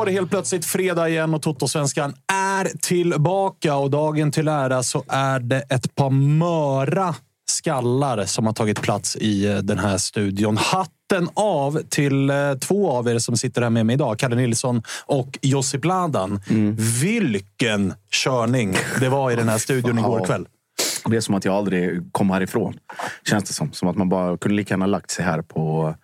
Var det helt plötsligt fredag igen och Toto-svenskan är tillbaka. Och dagen till ära så är det ett par möra skallar som har tagit plats i eh, den här studion. Hatten av till eh, två av er som sitter här med mig idag. Kalle Nilsson och Josip Ladan. Vilken körning det var i den här studion igår kväll. Det är som att jag aldrig kom härifrån. Känns det som. Som att man bara kunde lika gärna lagt sig här på,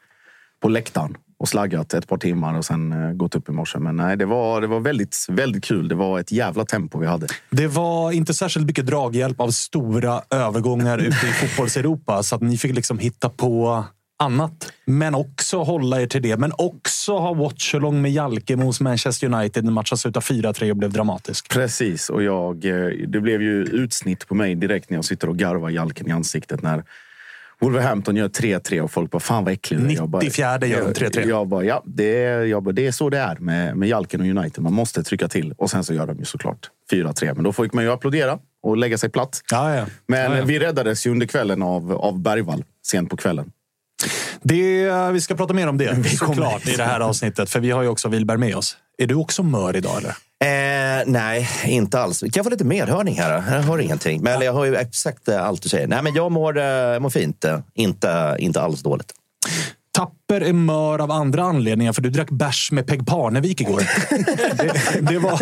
på läktaren och slaggat ett par timmar och sen eh, gått upp i morse. Men nej, det var, det var väldigt, väldigt kul. Det var ett jävla tempo vi hade. Det var inte särskilt mycket draghjälp av stora övergångar ute i fotbolls-Europa. Så att ni fick liksom hitta på annat. Men också hålla er till det. Men också ha watch-along med Jalke mot Manchester United när matchen slutade 4-3 och blev dramatisk. Precis, och jag, eh, det blev ju utsnitt på mig direkt när jag sitter och garvar Jalken i ansiktet när Wolverhampton gör 3-3 och folk bara “Fan vad äcklig du är." Jag bara- 94 gör de 3-3. Jag, bara, ja, det är, jag bara, det är så det är med, med Jalken och United. Man måste trycka till. Och sen så gör de ju såklart 4-3. Men då fick man ju applådera och lägga sig platt. Ja, ja. Men Ja, vi räddades ju under kvällen av, av Bergvall, sent på kvällen. Det, vi ska prata mer om det såklart i det här avsnittet. För vi har ju också Wilberg med oss. Är du också mör idag eller? Eh, nej, inte alls. Kan jag få lite medhörning här? då? Jag hör ingenting. Men jag hör ju exakt eh, allt du säger. Nej, men jag mår, eh, mår fint. eh. Inte, inte alls dåligt. Tapper är mör av andra anledningar, för du drack bärs med Peg Parnevik igår. det, det var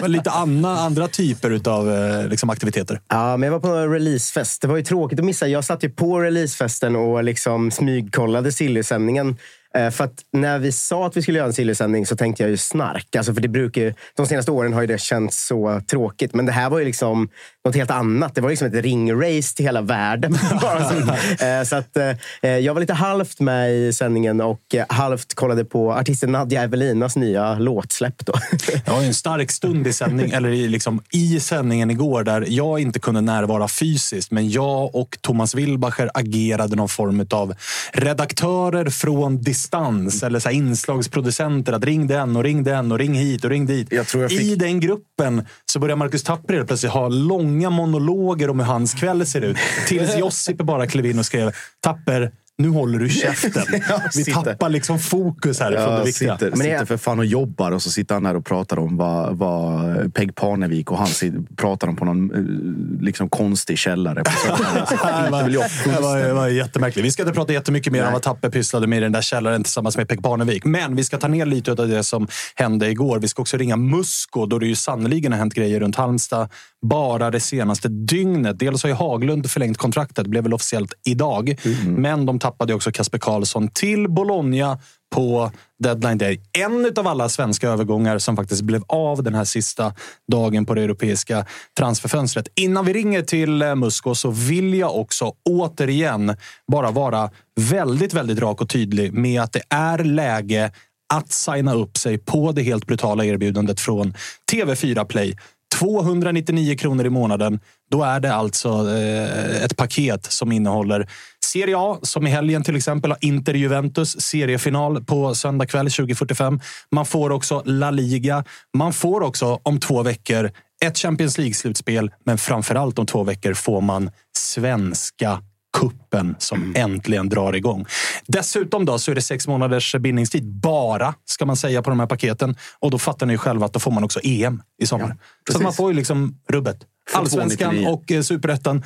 var lite anna, andra typer av liksom, aktiviteter. Ja, men jag var på en releasefest. Det var ju tråkigt att missa. Jag satt ju på releasefesten och liksom smygkollade Silly-sändningen. Eh, Eh, för att när vi sa att vi skulle göra en sillysändning så tänkte jag ju snark. Alltså för det brukar ju, de senaste åren har ju det känts så tråkigt. Men det här var ju liksom något helt annat. Det var liksom ett ringrace till hela världen. Så, eh, så att, eh, jag var lite halvt med i sändningen och eh, halvt kollade på artisten Nadja Evelinas nya låtsläpp. Då. Det var en stark stund i, sändning, eller i, liksom, i sändningen igår där jag inte kunde närvara fysiskt. Men jag och Thomas Wilbacher agerade någon form av redaktörer från distans. Eller så inslagsproducenter. Att ring den och ring den och ring hit och ring dit. Fick- I den gruppen så börjar Marcus Tapper plötsligt ha långa monologer om hur hans kväll ser ut. Tills Josip bara klev in och skrev Tapper, nu håller du käften. Vi sitter- tappar liksom fokus här från det viktiga. sitter, Men det- sitter för fan och jobbar och så sitter han där och pratar om vad, vad Peg Parnevik och han pratar om på någon eh, liksom konstig källare. På Det var, det var, det fullständigt. var jättemärkligt. Vi ska inte prata jättemycket mer om vad Tapper pysslade med i den där källaren tillsammans med Pek Parnevik. Men vi ska ta ner lite av det som hände igår. Vi ska också ringa Musko då det ju sannoliken har hänt grejer runt Halmstad bara det senaste dygnet. Dels har ju Haglund förlängt kontraktet, blev väl officiellt idag. Men de tappade ju också Kasper Karlsson till Bologna på deadline day. En av alla svenska övergångar som faktiskt blev av den här sista dagen på det europeiska transferfönstret. Innan vi ringer till eh, Musko så vill jag också återigen bara vara väldigt, väldigt rak och tydlig med att det är läge att signa upp sig på det helt brutala erbjudandet från TV4 Play. 299 kronor i månaden. Då är det alltså eh, ett paket som innehåller Serie A, som i helgen till exempel har Inter Juventus seriefinal på söndag kväll 20.45. Man får också La Liga. Man får också om två veckor ett Champions League-slutspel, men framför allt om två veckor får man svenska kuppen som äntligen drar igång. Dessutom då så är det sex månaders bindningstid bara, ska man säga, på de här paketen. Och då fattar ni ju själva att då får man också EM i sommar. så precis. att man får ju liksom rubbet. Allsvenskan 299. och eh, superettan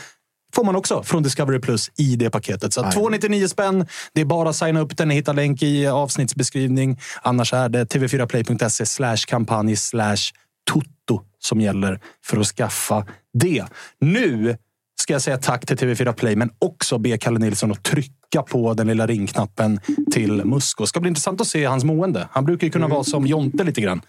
får man också från Discovery Plus i det paketet. Så att 299 spänn. Det är bara att signa upp den. Ni hittar länk i avsnittsbeskrivning. Annars är det tv4play.se slash kampanj slash toto som gäller för att skaffa det. Nu ska jag säga tack till TV4 Play, men också be Kalle Nilsson att trycka på den lilla ringknappen till Musko. Det ska bli intressant att se hans mående. Han brukar ju kunna vara som Jonte lite grann.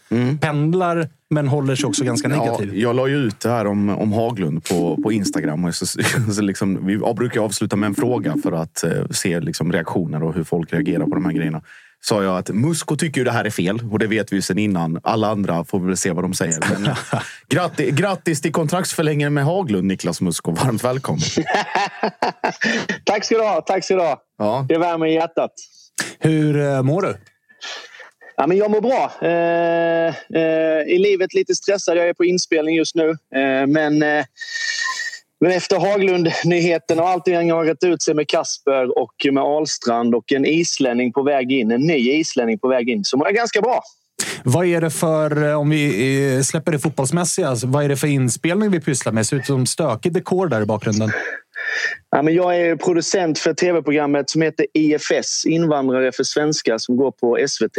Pendlar, men håller sig också ganska Ja, negativ. jag la ju ut det här om, om Haglund på, på Instagram. Och så, så liksom, vi brukar avsluta med en fråga för att eh, se liksom, reaktioner och hur folk reagerar på de här grejerna. Sa jag att Musko tycker ju det här är fel och det vet vi ju sedan innan. Alla andra får väl se vad de säger. Men, grattis, grattis till kontraktsförlängningen med Haglund, Niklas Musko. Varmt välkommen. Tack ska du ha. Tack ska du ha. Ja. Det värmer i hjärtat. Hur eh, mår du? Ja, men jag mår bra. Eh, eh, I livet lite stressad. Jag är på inspelning just nu. Eh, men, eh, men efter Haglund-nyheten och allting har rätt ut sig med Kasper och med Ahlstrand och en islänning på väg in. En ny islänning på väg in. Så mår jag ganska bra. Vad är det för, eh, om vi eh, släpper det fotbollsmässiga, alltså, vad är det för inspelning vi pysslar med? Det ser ut som stökig dekor där i bakgrunden. Ja, men jag är producent för tv-programmet som heter IFS, Invandrare för svenskar, som går på SVT.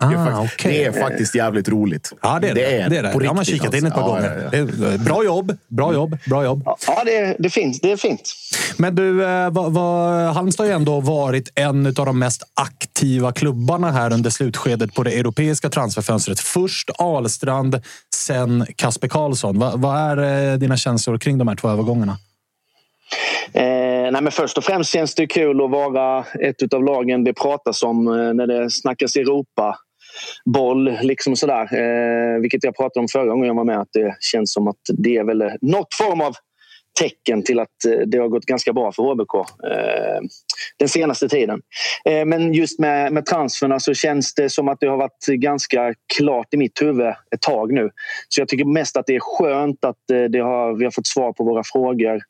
Det är, Ah, faktiskt, okej. det är faktiskt jävligt roligt. Ja, det är det. det, är det. på jag har man riktigt, kikat in ett par alltså. gånger. Ja, ja, ja. Det är, eh, bra jobb, bra jobb, bra jobb. Ja, det, det, finns, det är fint. Men du, eh, vad, vad, Halmstad har ju ändå varit en av de mest aktiva klubbarna här under slutskedet på det europeiska transferfönstret. Först Alstrand, sen Kasper Karlsson. Vad, vad är eh, dina känslor kring de här två övergångarna? Eh, nej, men först och främst känns det kul att vara ett av lagen det pratas om eh, när det snackas Europa. Boll, liksom sådär. Eh, vilket jag pratade om förra gången jag var med. Att det känns som att det är väl eh, något form av tecken till att eh, det har gått ganska bra för HBK eh, den senaste tiden. Eh, men just med, med transferna så känns det som att det har varit ganska klart i mitt huvud ett tag nu. Så jag tycker mest att det är skönt att eh, det har, vi har fått svar på våra frågor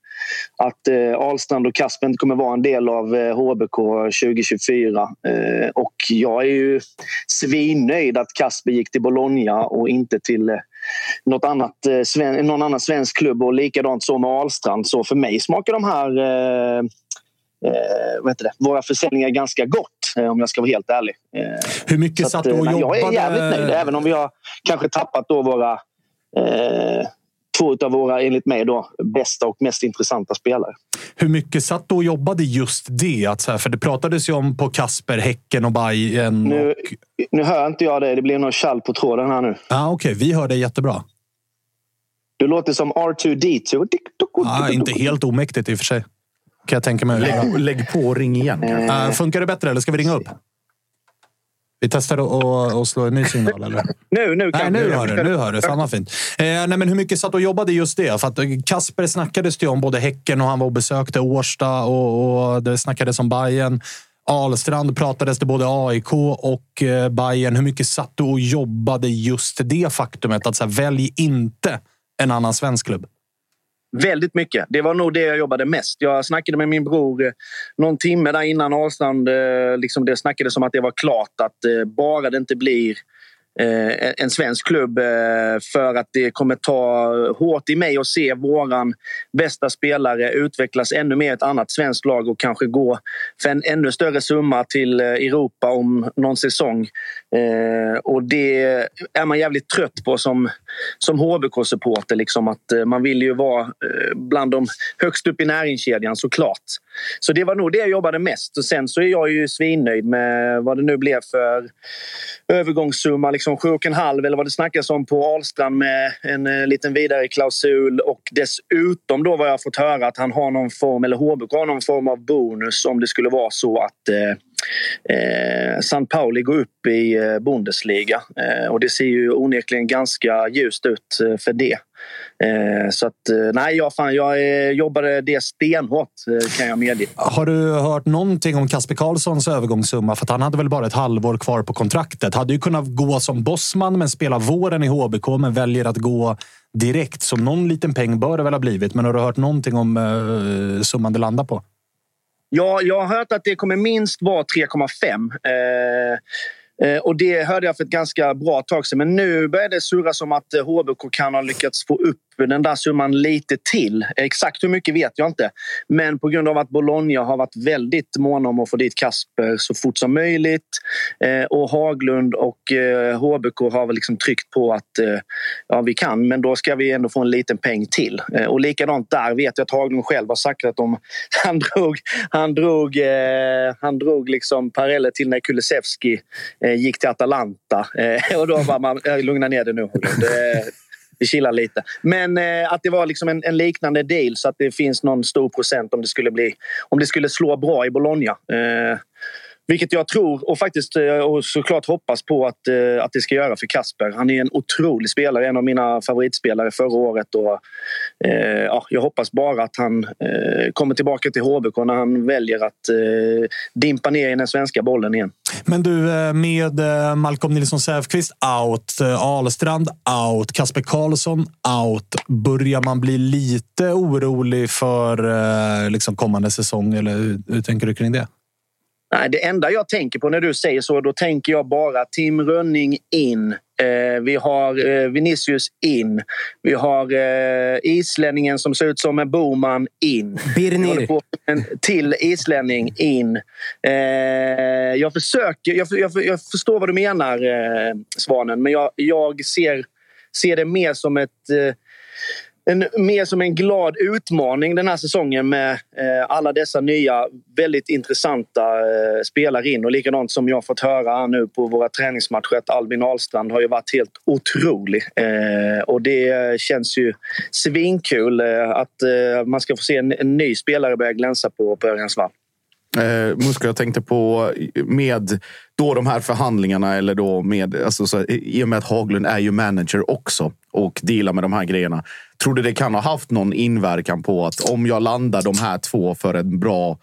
att eh, Ahlstrand och Kasper inte kommer vara en del av eh, HBK 2024. Eh, och jag är ju svinnöjd att Kasper gick till Bologna och inte till eh, något annat, eh, sven, någon annan svensk klubb och likadant så med Ahlstrand. Så för mig smakar de här eh, eh, det, våra försäljningar ganska gott eh, om jag ska vara helt ärlig. Hur mycket så satt att, du och jobbade? Jag är jävligt nöjd även om vi har kanske tappat då våra eh, två av våra, enligt mig, då, bästa och mest intressanta spelare. Hur mycket satt du och jobbade just det? Att så här, för det pratades ju om på Kasper, Häcken och Bayern. Nu, Och... nu hör inte jag det. Det blir någon tjall på tråden här nu. Ah, Okej, vi hör dig jättebra. Du låter som R2D2. Ah, inte helt omäktigt i och för sig. Kan jag tänka mig. Lägg, lägg på och ring igen. Ah, funkar det bättre eller ska vi ringa upp? Vi testar att- slå en ny signal. Eller? Nu, nu Nej, kan nu du. hör du. Nu hör du. Fan vad fint. Eh, nej, men hur mycket satt och jobbade just det? För att eh, Kasper snackades det om både Häcken och han var och besökte Årsta och, och det snackades om Bayern. Alstrand pratades det både AIK och eh, Bayern. Hur mycket satt du och jobbade just det faktumet att så här, välj inte en annan svensk klubb? Väldigt mycket. Det var nog det jag jobbade mest. Jag snackade med min bror eh, någon timme där innan Ahlstrand. Eh, liksom det snackades om att det var klart att eh, bara det inte blir en svensk klubb för att det kommer ta hårt i mig att se våran bästa spelare utvecklas ännu mer i ett annat svenskt lag och kanske gå för en ännu större summa till Europa om någon säsong. Och det är man jävligt trött på som, som HBK-supporter. Liksom att eh, man vill ju vara eh, bland de högst upp i näringskedjan såklart. Så det var nog det jag jobbade mest. Och sen så är jag ju svinnöjd med vad det nu blev för övergångssumma. Liksom 7,5 eller vad det snackas om på Ahlstrand med en eh, liten vidare klausul och dessutom då vad jag fått höra att han har någon form, eller HBK har någon form av bonus om det skulle vara så att eh, eh, San Pauli går upp i eh, Bundesliga. Eh, och det ser ju onekligen ganska ljust ut eh, för det. Eh, så att, eh, nej, jag, fan, jag eh, jobbade det stenhårt kan jag medge. Har du hört någonting om Kasper Karlssons övergångssumma? För att han hade väl bara ett halvår kvar på kontraktet. Hade ju kunnat gå som bossman men spela våren i HBK men väljer att gå direkt. Så någon liten peng bör det väl ha blivit. Men har du hört någonting om summan det landar på? Ja, jag har hört att det kommer minst vara 3,5. Eh, eh, och det hörde jag för ett ganska bra tag sedan. Men nu börjar det surras om att eh, HBK kan ha lyckats få upp den där summan lite till. Exakt hur mycket vet jag inte. Men på grund av att Bologna har varit väldigt måna om att få dit Kasper så fort som möjligt eh, och Haglund och eh, HBK har väl liksom tryckt på att eh, ja, vi kan, men då ska vi ändå få en liten peng till. Eh, och likadant där vet jag att Haglund själv har sagt att de, han drog, han drog, han drog liksom paralleller till när Kulusevski gick till Atalanta. Och då var man, lugna ner dig nu Det, vi chillar lite. Men eh, att det var liksom en, en, liknande deal så att det finns någon stor procent om det skulle, bli, om det skulle slå bra i Bologna. Eh, vilket jag tror och faktiskt eh, och såklart hoppas på att, eh, att det ska göra för Kasper. Han är en otrolig spelare, en av mina favoritspelare förra året. Och, eh, ja, jag hoppas bara att han eh, kommer tillbaka till HBK när han väljer att eh, dimpa ner i den svenska bollen igen. Men du, eh, med Malcolm Nilsson Säfqvist out, Alstrand out, Kasper Karlsson out. Börjar man bli lite orolig för liksom kommande säsong? Eller hur, hur tänker du kring det? Nej, det enda jag tänker på när du säger så, då tänker jag bara Tim Rönning in. Eh, vi har eh, Vinicius in. Vi har eh, islänningen som ser ut som en Boman in. Birnir. En till islänning in. Eh, jag försöker... Jag, jag, jag, förstår vad du menar, eh, Svanen, men jag, jag ser, ser det mer som ett eh, en, mer som en glad utmaning den här säsongen med eh, alla dessa nya väldigt intressanta eh, spelare in. Och likadant som jag fått höra nu på våra träningsmatcher att Albin Ahlstrand har ju varit helt otrolig. Eh, och det känns ju svinkul eh, att eh, man ska få se en, en, ny spelare börja glänsa på, på Örjans vall. Eh, Muska, jag tänkte på med då de här förhandlingarna eller då med, alltså, så, i och med att Haglund är ju manager också och dealar med de här grejerna. Tror du det kan ha haft någon inverkan på att om jag landar de här två för en bra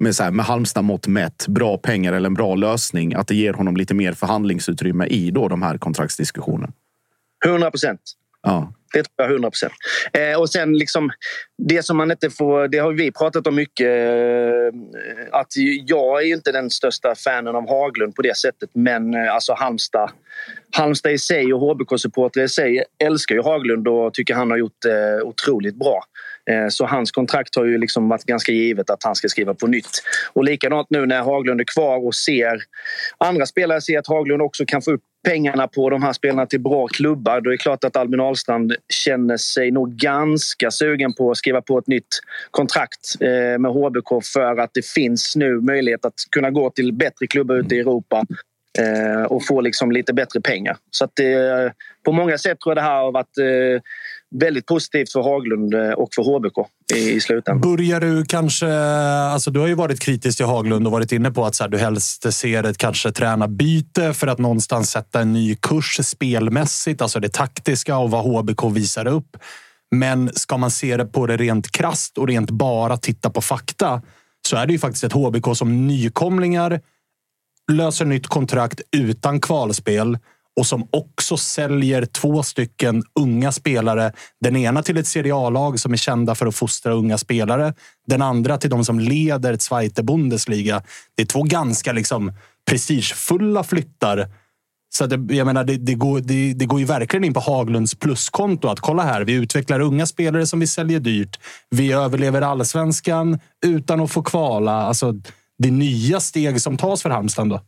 med, så här, med Halmstad mått mätt, bra pengar eller en bra lösning, att det ger honom lite mer förhandlingsutrymme i då de här kontraktsdiskussionerna? 100 procent. Ja. Det tror jag 100 procent. Eh, och sen liksom det som man inte får... Det har vi pratat om mycket. Eh, att jag är inte den största fanen av Haglund på det sättet. Men eh, alltså Halmstad, Halmstad i sig och HBK-supportrar i sig älskar ju Haglund och tycker han har gjort det eh, otroligt bra. Eh, så hans kontrakt har ju liksom varit ganska givet att han ska skriva på nytt. Och likadant nu när Haglund är kvar och ser andra spelare ser att Haglund också kan få upp pengarna på de här spelarna till bra klubbar. Då är det klart att Albin Ahlstrand känner sig nog ganska sugen på att skriva på ett nytt kontrakt eh, med HBK för att det finns nu möjlighet att kunna gå till bättre klubbar ute i Europa eh, och få liksom lite bättre pengar. Så att det, på många sätt tror jag det här har varit väldigt positivt för Haglund eh, och för HBK i, slutändan. Börjar du kanske... Alltså du har ju varit kritisk till Haglund och varit inne på att så här, du helst ser ett kanske tränarbyte för att någonstans sätta en ny kurs spelmässigt, alltså det taktiska och vad HBK visar upp. Men ska man se det på det rent krast och rent bara titta på fakta så är det ju faktiskt ett HBK som nykomlingar löser nytt kontrakt utan kvalspel och som också säljer två stycken unga spelare. Den ena till ett Serie A-lag som är kända för att fostra unga spelare. Den andra till de som leder ett Zweite Bundesliga. Det är två ganska liksom prestigefulla flyttar. Så det, jag menar, det, det, går, det, det går ju verkligen in på Haglunds pluskonto. Att kolla här, vi utvecklar unga spelare som vi säljer dyrt. Vi överlever allsvenskan utan att få kvala. Alltså, det är nya steg som tas för Halmstad. Då.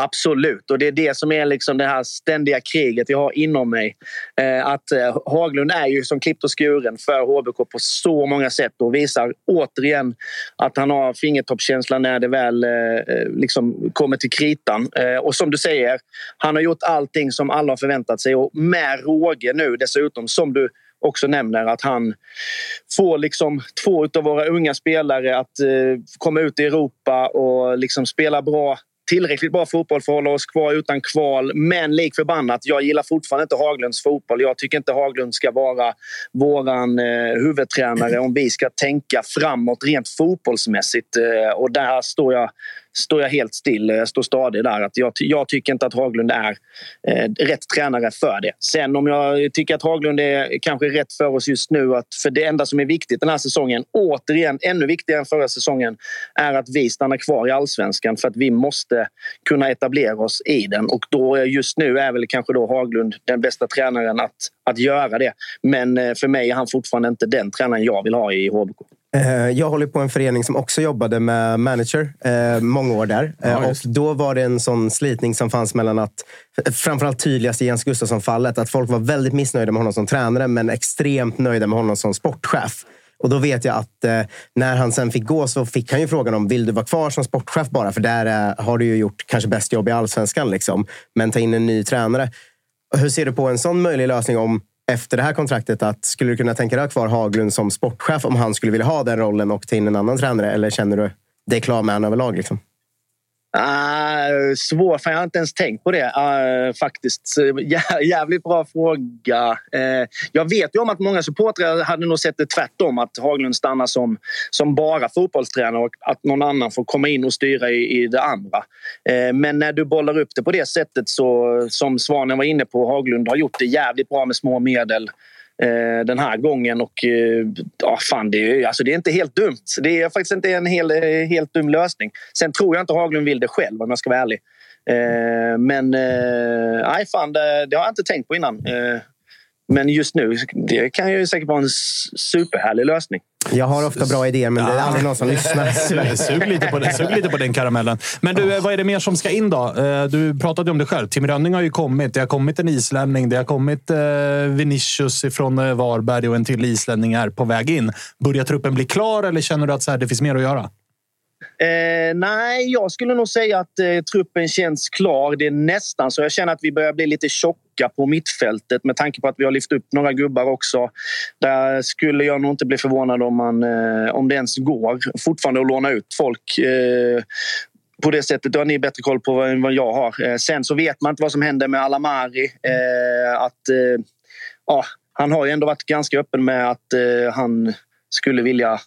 Absolut, och det är det som är liksom det här ständiga kriget jag har inom mig. Eh, att eh, Haglund är ju som klippt och skuren för HBK på så många sätt och visar återigen att han har fingertoppskänsla när det väl eh, liksom kommer till kritan. Och som du säger, han har gjort allting som alla har förväntat sig och med råge nu dessutom som du också nämner att han får liksom två av våra unga spelare att komma ut i Europa och liksom spela bra tillräckligt bra fotboll för att hålla oss kvar utan kval. Men lik förbannat, jag gillar fortfarande inte Haglunds fotboll. Jag tycker inte Haglund ska vara våran eh, huvudtränare om vi ska tänka framåt rent fotbollsmässigt. Eh, och där står jag står jag helt still. Jag står stadig där. Att jag, jag tycker inte att Haglund är eh, rätt tränare för det. Sen om jag tycker att Haglund är kanske rätt för oss just nu. Att för det enda som är viktigt den här säsongen, återigen ännu viktigare än förra säsongen, är att vi stannar kvar i allsvenskan för att vi måste kunna etablera oss i den. Och då just nu är väl kanske då Haglund den bästa tränaren att, att göra det. Men eh, för mig är han fortfarande inte den tränaren jag vill ha i HBK. Eh, jag håller på en förening som också jobbade med manager eh, många år där. Ja, och då var det en sån slitning som fanns mellan att, framförallt tydligast i Jens Gustafsson-fallet, att folk var väldigt missnöjda med honom som tränare men extremt nöjda med honom som sportchef. Och då vet jag att eh, när han sen fick gå så fick han ju frågan om vill du vara kvar som sportchef bara? För där eh, har du ju gjort kanske bäst jobb i allsvenskan. Liksom. Men ta in en ny tränare. Hur ser du på en sån möjlig lösning om efter det här kontraktet att skulle du kunna tänka dig ha kvar Haglund som sportchef om han skulle vilja ha den rollen och ta in en annan tränare? Eller känner du dig klar med honom överlag? Liksom? Uh, svår, för jag har inte ens tänkt på det uh, faktiskt. Jä jävligt bra fråga. Uh, jag vet ju om att många supportrar hade nog sett det tvärtom. Att Haglund stannar som, som bara fotbollstränare och att någon annan får komma in och styra i, i det andra. Uh, men när du bollar upp det på det sättet så som Svanen var inne på, Haglund har gjort det jävligt bra med små medel eh, den här gången. Och eh, ja, fan, det, är, alltså, det är inte helt dumt. Det är faktiskt inte en hel, eh, helt dum lösning. Sen tror jag inte Haglund vill det själv om jag ska vara ärlig. Eh, men eh, nej, fan, det, det, har jag inte tänkt på innan. Eh, men just nu det kan ju säkert vara en superhärlig lösning. Jag har ofta bra idéer, men det är aldrig någon som lyssnar. sug, lite på den, sug lite på den karamellen. Men du, vad är det mer som ska in då? Eh, du pratade om det själv. Tim Rönning har ju kommit. Det har kommit en islänning. Det har kommit eh, Vinicius från eh, Varberg och en till islänning är på väg in. Börjar truppen bli klar eller känner du att så här, det finns mer att göra? Eh, nej, jag skulle nog säga att eh, truppen känns klar. Det är nästan så. Jag känner att vi börjar bli lite tjocka på mittfältet med tanke på att vi har lyft upp några gubbar också. Där skulle jag nog inte bli förvånad om, man, eh, om det ens går fortfarande att låna ut folk eh, på det sättet. Då har ni bättre koll på än vad jag har. Eh, sen så vet man inte vad som händer med Alamari. Att, ja, han har ju ändå varit ganska öppen med att han skulle vilja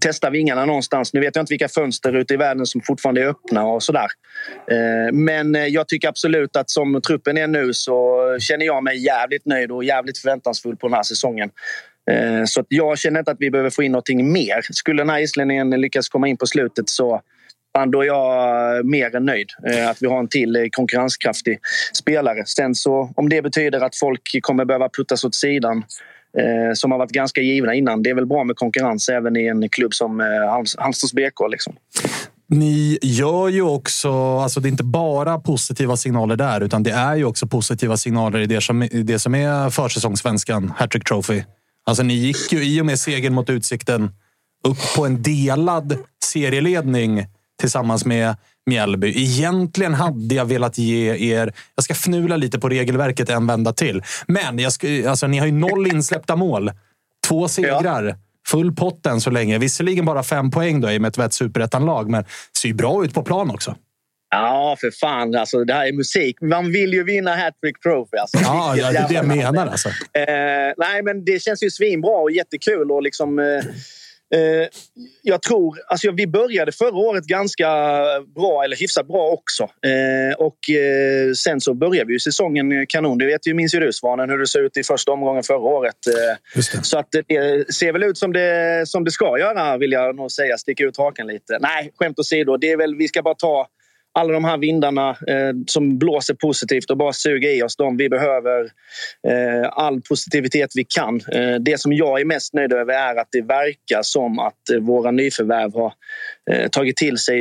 testa vingarna någonstans. Nu vet jag inte vilka fönster ute i världen som fortfarande är öppna och sådär. Eh, men eh, jag tycker absolut att som truppen är nu så känner jag mig jävligt nöjd och jävligt förväntansfull på den här säsongen. Eh, så jag känner inte att vi behöver få in någonting mer. Skulle den här islänningen lyckas komma in på slutet så då är jag mer än nöjd att vi har en till konkurrenskraftig spelare. Sen så om det betyder att folk kommer behöva puttas åt sidan Eh, som har varit ganska givna innan. Det är väl bra med konkurrens även i en klubb som eh, Halmstads BK. Liksom. Ni gör ju också, alltså det är inte bara positiva signaler där, utan det är ju också positiva signaler i det som, det som är försäsongssvenskan, Hattrick Trophy. Alltså ni gick ju i och med segern mot Utsikten upp på en delad serieledning tillsammans med Mjällby. Egentligen hade jag velat ge er... Jag ska fnula lite på regelverket en vända till. Men jag ska, alltså, ni har ju noll insläppta mål. Två segrar. Ja. Full pott än så länge. Visserligen bara fem poäng då, i och med ett superettanlag, men det ser ju bra ut på plan också. Ja, för fan. Alltså, det här är musik. Man vill ju vinna Hattrick Trophy. Alltså. Ja, ja, det är det jag menar. Alltså. Eh, nej, men det känns ju svinbra och jättekul. Och liksom, eh, Eh, jag tror, alltså vi började förra året ganska bra, eller hyfsat bra också. Eh, och eh, sen så började vi ju säsongen kanon. Det vet ju, minns ju du Svanen hur det såg ut i första omgången förra året. Så att det ser väl ut som det, som det ska göra vill jag nog säga. Sticka ut haken lite. Nej, skämt åsido. Det är väl, vi ska bara ta alla de här vindarna eh, som blåser positivt och bara suga i oss dem. Vi behöver eh, all positivitet vi kan. Eh, det som jag är mest nöjd över är att det verkar som att eh, våra nyförvärv har eh, tagit till sig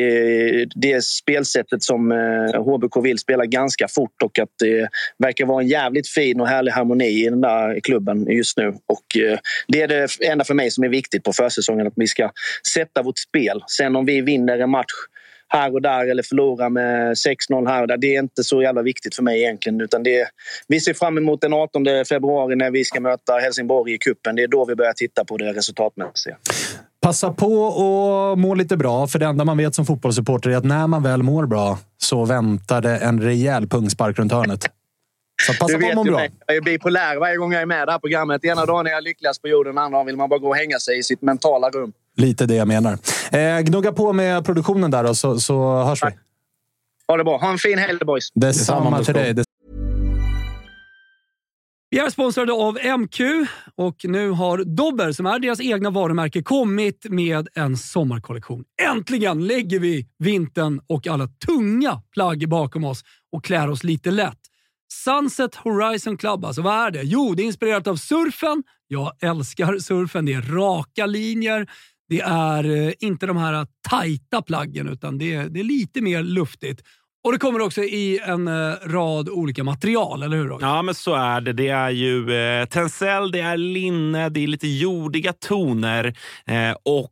eh, det spelsättet som eh, HBK vill spela ganska fort och att det verkar vara en jävligt fin och härlig harmoni i den där klubben just nu. Och eh, det är det enda för mig som är viktigt på försäsongen, att vi ska sätta vårt spel. Sen om vi vinner en match här och där eller förlora med 6-0 här och där. Det är inte så jävla viktigt för mig egentligen. Utan det, vi ser fram emot den 18 februari när vi ska möta Helsingborg i kuppen. Det är då vi börjar titta på det resultatmässiga. Passa på att må lite bra, för det enda man vet som fotbollssupporter är att när man väl mår bra så väntar det en rejäl pungspark runt hörnet. Så passa du på att må bra. Jag är bipolär varje gång jag är med i det här programmet. Ena dagen är jag lyckligast på jorden, andra dagen vill man bara gå och hänga sig i sitt mentala rum. Lite det jag menar. Eh, gnugga på med produktionen där då, så, så hörs vi. Ha det bra. Ha en fin helg boys. Detsamma till dig. Vi är sponsrade av MQ och nu har Dobber, som är deras egna varumärke, kommit med en sommarkollektion. Äntligen lägger vi vintern och alla tunga plagg bakom oss och klär oss lite lätt. Sunset Horizon Club, alltså vad är det? Jo, det är inspirerat av surfen. Jag älskar surfen. Det är raka linjer. Det är eh, inte de här eh, tajta plaggen, utan det är, det är lite mer luftigt. Och det kommer också i en eh, rad olika material, eller hur? Ja, men så är det. Det är ju eh, tencel, det är linne, det är lite jordiga toner eh, och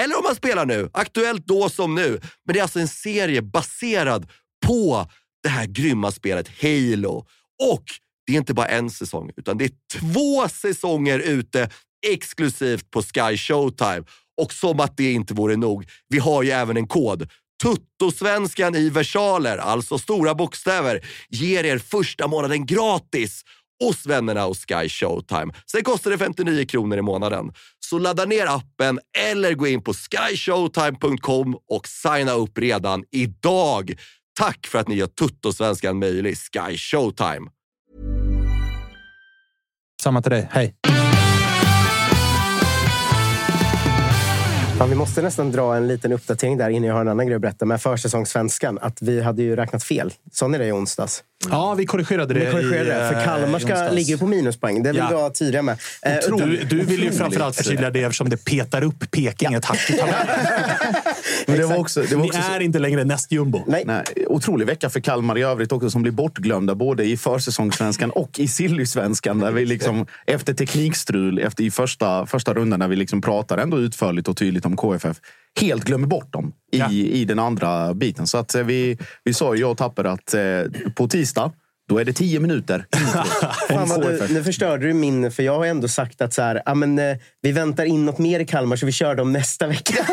Eller om man spelar nu. Aktuellt då som nu. Men det är alltså en serie baserad på det här grymma spelet Halo. Och det är inte bara en säsong, utan det är två säsonger ute exklusivt på Sky Showtime. Och som att det inte vore nog, vi har ju även en kod. Tuttosvenskan i versaler, alltså stora bokstäver, ger er första månaden gratis hos vännerna hos Sky Showtime. Sen kostar det 59 kronor i månaden. Så ladda ner appen eller gå in på skyshowtime.com och signa upp redan idag. Tack för att ni gör Tuttosvenskan möjlig, Sky Showtime. Samma till dig. Hej! Fan, vi måste nästan dra en liten uppdatering där innan jag har en annan grej att berätta med försäsongssvenskan. Att vi hade ju räknat fel. Sa ni det i onsdags? Ja, vi korrigerade det Vi korrigerade det, för eh, Kalmar i ska, ligger på minuspoäng. Det vill Ja. vi vara tydliga med. Eh, Du, du vill ju framförallt förtydliga det eftersom det petar upp Peking ett hack i tabellen. Men det var också, det var Ni också så- är inte längre näst jumbo. Nej. Nej, otrolig vecka för Kalmar i övrigt också som blir bortglömda både i försäsongssvenskan och i sillysvenskan. Där vi liksom, efter teknikstrul efter i första, första rundan när vi liksom pratar ändå utförligt och tydligt om KFF helt glömmer bort dem i, Ja. i den andra biten. Så att eh, vi, vi sa ju, jag och Tapper, att eh, på tisdag då är det tio minuter. Fan vad du, nu förstörde du min, för jag har ändå sagt att så här, ja, men, eh, vi väntar in något mer i Kalmar så vi kör dem nästa vecka.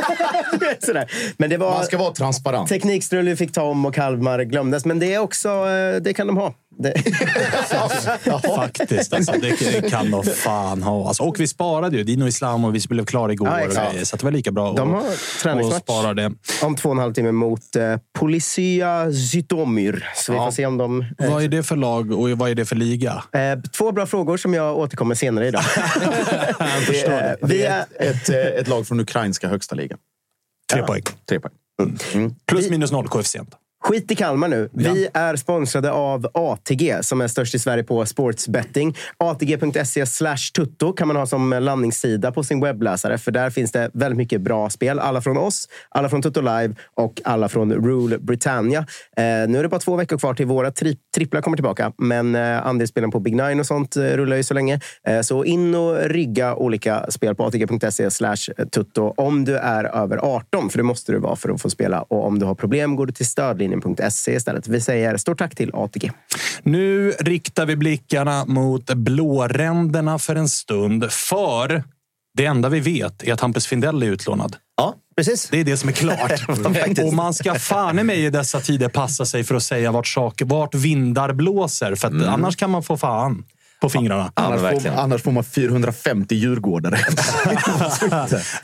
Men det var Man ska vara transparent. teknikstrul vi fick ta om och Kalmar glömdes. Men det är också, eh, det kan de ha. Det, Faktiskt. Alltså, det kan de fan ha. Alltså, och vi sparade ju. Dino Islam och vi blev klara igår. Ja, och så att det var lika bra De att- har träningsmatch. spara det. om två och en halv timme mot eh, Policia Zytomyr. Så vi Ja. får se om de... Eh, Vad är det för lag och vad är det för liga? eh, två bra frågor som jag återkommer senare idag. Det är, Eh, det vi är ett, ett, eh, ett lag från ukrainska högsta ligan. Tre poäng. Tre poäng. Plus minus noll koefficient. Skit i Kalmar nu. Vi är sponsrade av ATG som är störst i Sverige på sportsbetting. ATG.se slash tutto kan man ha som landningssida på sin webbläsare. För där finns det väldigt mycket bra spel. Alla från oss, alla från Tutto Live och alla från Rule Britannia. Eh, nu är det bara två veckor kvar till våra tri tripplar kommer tillbaka. Men eh, andelsspelen på Big Nine och sånt eh, rullar ju så länge. Eh, så in och rygga olika spel på ATG.se slash tutto om du är över 18. För det måste du vara för att få spela. Och om du har problem går du till stödlinjen.se istället. Vi säger stort tack till ATG. Nu riktar vi blickarna mot blåränderna för en stund. För det enda vi vet är att Hampus Findell är utlånad. Ja, precis. Det är det som är klart. och man ska fan i mig i dessa tider passa sig för att säga vart, saker, vart vindar blåser. För att annars kan man få fan på fingrarna. Ja, Annars, får, annars får man 450 djurgårdare.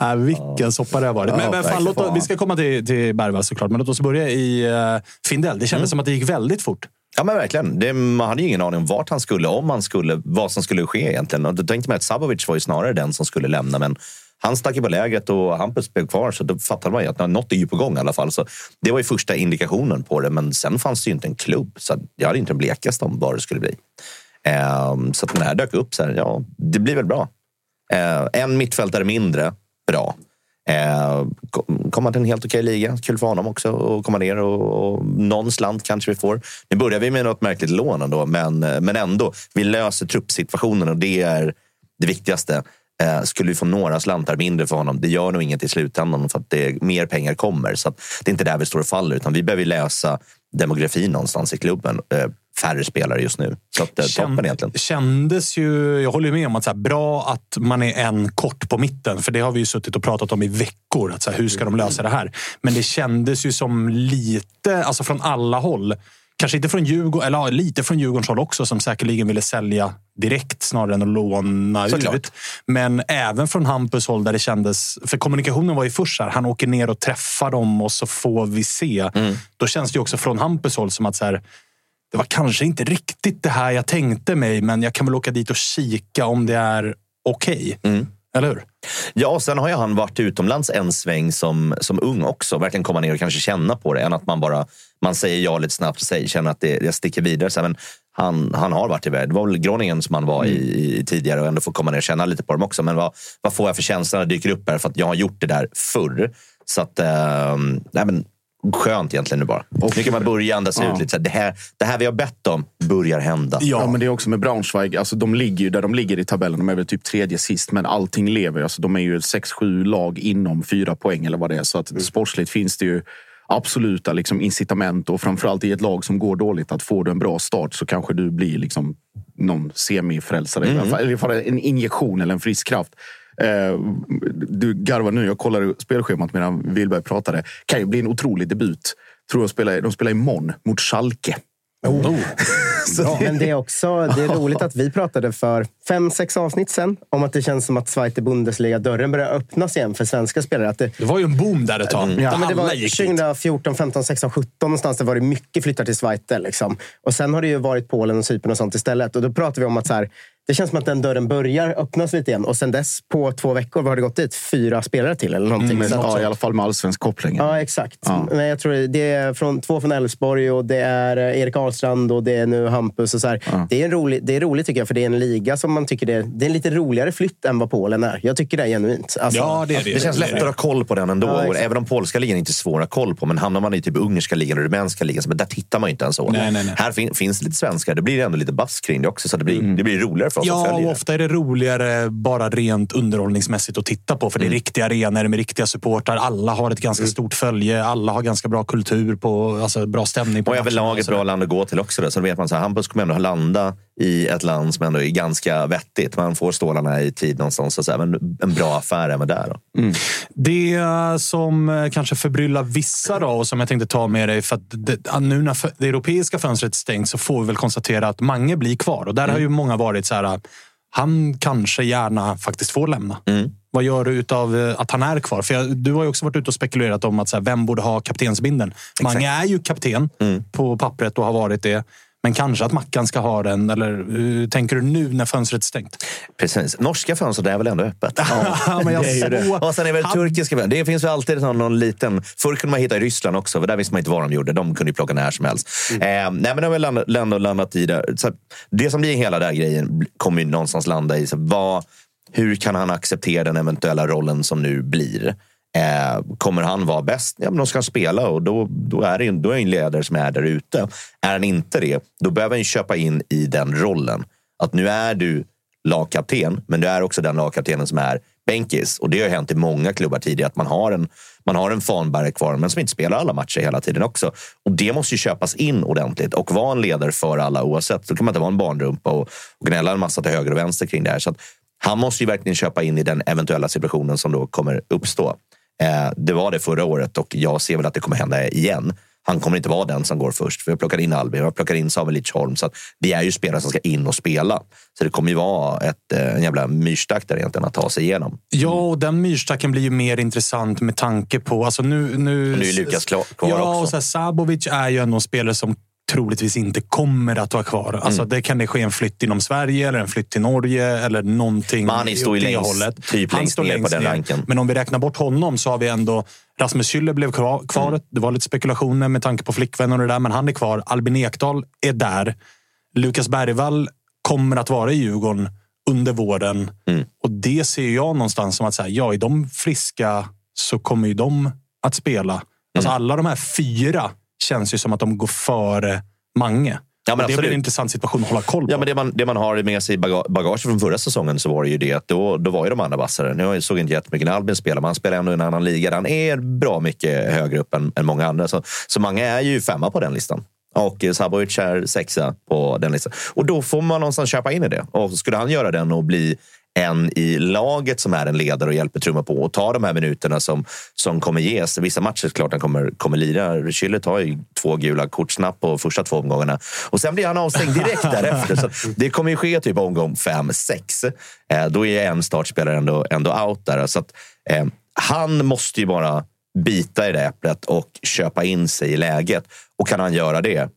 äh, vilken soppa det har varit. men, men fan, låt, vi ska komma till, till Bergvall såklart, men låt oss börja i uh, Findell. Det kändes som att det gick väldigt fort. Ja, men verkligen. Det, man hade ju ingen aning om vart han skulle, om han skulle, vad som skulle ske egentligen. Och då tänkte man att Sabovic var ju snarare den som skulle lämna, men han stack ju på lägret och Hampus blev kvar, så då fattade man ju att något är ju på gång i alla fall. Så det var ju första indikationen på det, men sen fanns det ju inte en klubb. Så jag hade inte den blekaste om vad det skulle bli. Ehm, så att den här dök upp, så här, ja, det blir väl bra. Ehm, en mittfältare mindre, bra. Eh, komma till en helt okej liga. Kul för honom också att komma ner och, och någon slant kanske vi får. Nu börjar vi med något märkligt lån ändå, men, men ändå. Vi löser truppsituationen och det är det viktigaste. Eh, skulle vi få några slantar mindre för honom, det gör nog inget i slutändan för att det, mer pengar kommer. Så att det är inte där vi står och faller, utan vi behöver lösa demografin någonstans i klubben. Eh, färre spelare just nu. Så att, eh, toppen egentligen. Kändes ju, jag håller med om att så här, bra att man är en kort på mitten. För det har vi ju suttit och pratat om i veckor. Att så här, hur ska de lösa det här? Men det kändes ju som lite, alltså från alla håll, Kanske inte från Djurgården, eller ja, lite från Djurgårdens håll också, som säkerligen ville sälja direkt snarare än att låna Såklart. ut. Men även från Hampus håll där det kändes... För kommunikationen var ju först här, han åker ner och träffar dem och så får vi se. Då känns det också från Hampus håll som att så här, det var kanske inte riktigt det här jag tänkte mig, men jag kan väl åka dit och kika om det är okej. Eller hur? Ja, och sen har ju han varit utomlands en sväng som, som ung också. Verkligen komma ner och kanske känna på det. Än att man bara man säger ja lite snabbt och säger, känner att det, jag sticker vidare. Så, men han, han har varit iväg. Det var väl Groningen som han var i, i tidigare och ändå får komma ner och känna lite på dem också. Men vad, vad får jag för känsla när det dyker upp här? För att jag har gjort det där förr. Så att, eh, nej men, skönt egentligen nu bara. nu kan man börja andas Ja. ut lite. Så här, det, här, det här vi har bett om börjar hända. Ja. men det är också med Braunschweig. Alltså, de ligger ju där de ligger i tabellen. De är väl typ tredje sist, men allting lever. Alltså, de är ju 6-7 lag inom fyra poäng eller vad det är. Så att sportsligt finns det ju absoluta liksom, incitament och framförallt i ett lag som går dåligt att får du en bra start så kanske du blir liksom någon semifrälsare. fall. Eller en injektion eller en frisk kraft. Eh, du garvar nu, jag kollade spelschemat medan Wilberg pratade. Kan ju bli en otrolig debut. Tror jag spelar, de spelar imorgon mot Schalke. Ja, men det är också det är roligt att vi pratade för fem, sex avsnitt sen om att det känns som att Zweite Bundesliga-dörren börjar öppnas igen för svenska spelare. Att det, Det var ju en boom där ett tag. Ja, men det var Alla gick dit. 2014, 15, 16, 17 någonstans. Det var det mycket flyttar till Zweite. Liksom. Och sen har det ju varit Polen och Cypern och sånt istället. Och då pratar vi om att så här, det känns som att den dörren börjar öppnas lite igen. Och sen dess, på två veckor, vad har det gått dit? Fyra spelare till eller någonting. Att- ja, I alla fall med allsvensk koppling. Ja, exakt. Ja. Men jag tror det är från, två från Elfsborg och det är eh, Erik Ahlstrand och det är nu Hampus. Och så här. det, är en rolig, det är roligt tycker jag, för det är en liga som man tycker det är, det är en lite roligare flytt än vad Polen är. Jag tycker det är genuint. Alltså, Ja, det är det. Det känns lättare att ha koll på den ändå. Ja, även om polska ligan är inte svår att koll på. Men hamnar man i typ ungerska ligan och rumänska ligan, så men där tittar man ju inte ens så. Nej, nej, nej. Här fin- finns lite svenskar. Det blir ändå lite bass kring det också. Så det blir, Mm. det blir roligare för oss att Ja, och ofta är det roligare bara rent underhållningsmässigt att titta på. För det är riktiga arenor med riktiga supportrar. Alla har ett ganska stort följe. Alla har ganska bra kultur, på, alltså bra stämning på Och överlag ett bra land att gå till också. Då. Så då vet man att Hampus kommer ändå landa i ett land som ändå är ganska vettigt. Man får stålarna i tid någonstans. Så här, men en bra affär även där. Då. Det som eh, kanske förbryllar vissa då, och som jag tänkte ta med dig. För att det, nu när det europeiska fönstret stängs så får vi väl konstatera att Mange blir kvar. Och där har ju många varit så här. Ah, Han kanske gärna faktiskt får lämna. Vad gör du utav eh, att han är kvar? För jag, du har ju också varit ute och spekulerat om att så här, vem borde ha kaptensbindeln. Mange är ju kapten på pappret och har varit det. Men kanske att Mackan ska ha den. Eller hur tänker du nu när fönstret är stängt? Precis. Norska fönstret är väl ändå öppet? Ja, men jag Det är ju det. såg- Och sen är väl Han- turkiska fönster. Det finns väl alltid någon, liten... Förr kunde man hitta i Ryssland också, för där visste man inte vad de gjorde. De kunde ju plocka när som helst. Mm. Eh, nej, men det har väl landat, landat, landat i det. Så det som blir hela den här grejen kommer ju någonstans landa i så vad, hur kan han acceptera den eventuella rollen som nu blir? Eh, kommer han vara bäst? Ja, men då ska han spela och då, då, är det, då är det en ledare som är där ute. Är han inte det, då behöver han köpa in i den rollen. Att nu är du lagkapten, men du är också den lagkaptenen som är bänkis. Och det har hänt i många klubbar tidigare att man har en, man har en fanbärare kvar, men som inte spelar alla matcher hela tiden också. Och det måste ju köpas in ordentligt och vara en ledare för alla oavsett. Då kan man inte vara en barnrumpa och, och gnälla en massa till höger och vänster kring det här. Så att han måste ju verkligen köpa in i den eventuella situationen som då kommer uppstå. Eh, det var det förra året och jag ser väl att det kommer hända igen. Han kommer inte vara den som går först. För jag plockar in Albin, jag plockar in Samuel Lidsholm. Så att det är ju spelare som ska in och spela. Så det kommer ju vara ett, eh, en jävla myrstack där egentligen att ta sig igenom. Ja, och den myrstacken blir ju mer intressant med tanke på... Alltså nu, nu, Och nu är Lukas klar, kvar ja, också. och så här, Sabovic är ju ändå en spelare som troligtvis inte kommer att vara kvar. Alltså, Mm. Det kan det ske en flytt inom Sverige eller en flytt till Norge eller någonting han står ju längst- hållet. typ han längst står ner på den ranken. Men om vi räknar bort honom så har vi ändå Rasmus Schüller blev kvar. kvar. Mm. Det var lite spekulationer med tanke på flickvän och det där, men han är kvar. Albin Ekdal är där. Lukas Bergvall kommer att vara i Djurgården under våren. Mm. Och det ser jag någonstans som att så här, ja, är de friska så kommer ju de att spela. Alltså Mm. alla de här fyra känns ju som att de går före Mange. Ja, men det absolut. en intressant situation att hålla koll på. Ja, men det, man, det man har med sig i baga- bagage från förra säsongen så var det ju det att då, då var ju de andra vassare. Nu såg jag inte jättemycket när Albin spelar, men han spelar ändå i en annan liga. Han är bra mycket högre upp än, än många andra. Så, så många är ju femma på den listan. Och eh, Sabovic är sexa på den listan. Och då får man någonstans köpa in i det. Och skulle han göra den och bli en i laget som är en ledare och hjälper trumma på och tar de här minuterna som, som kommer ges. Vissa matcher klart han kommer, kommer lira. Schüller tar ju två gula kort snabbt på första två omgångarna och sen blir han avstängd direkt därefter. Så det kommer ju ske typ omgång fem, sex. Eh, då är en startspelare ändå, ändå out där. Så att, eh, han måste ju bara bita i det äpplet och köpa in sig i läget. Och kan han göra det,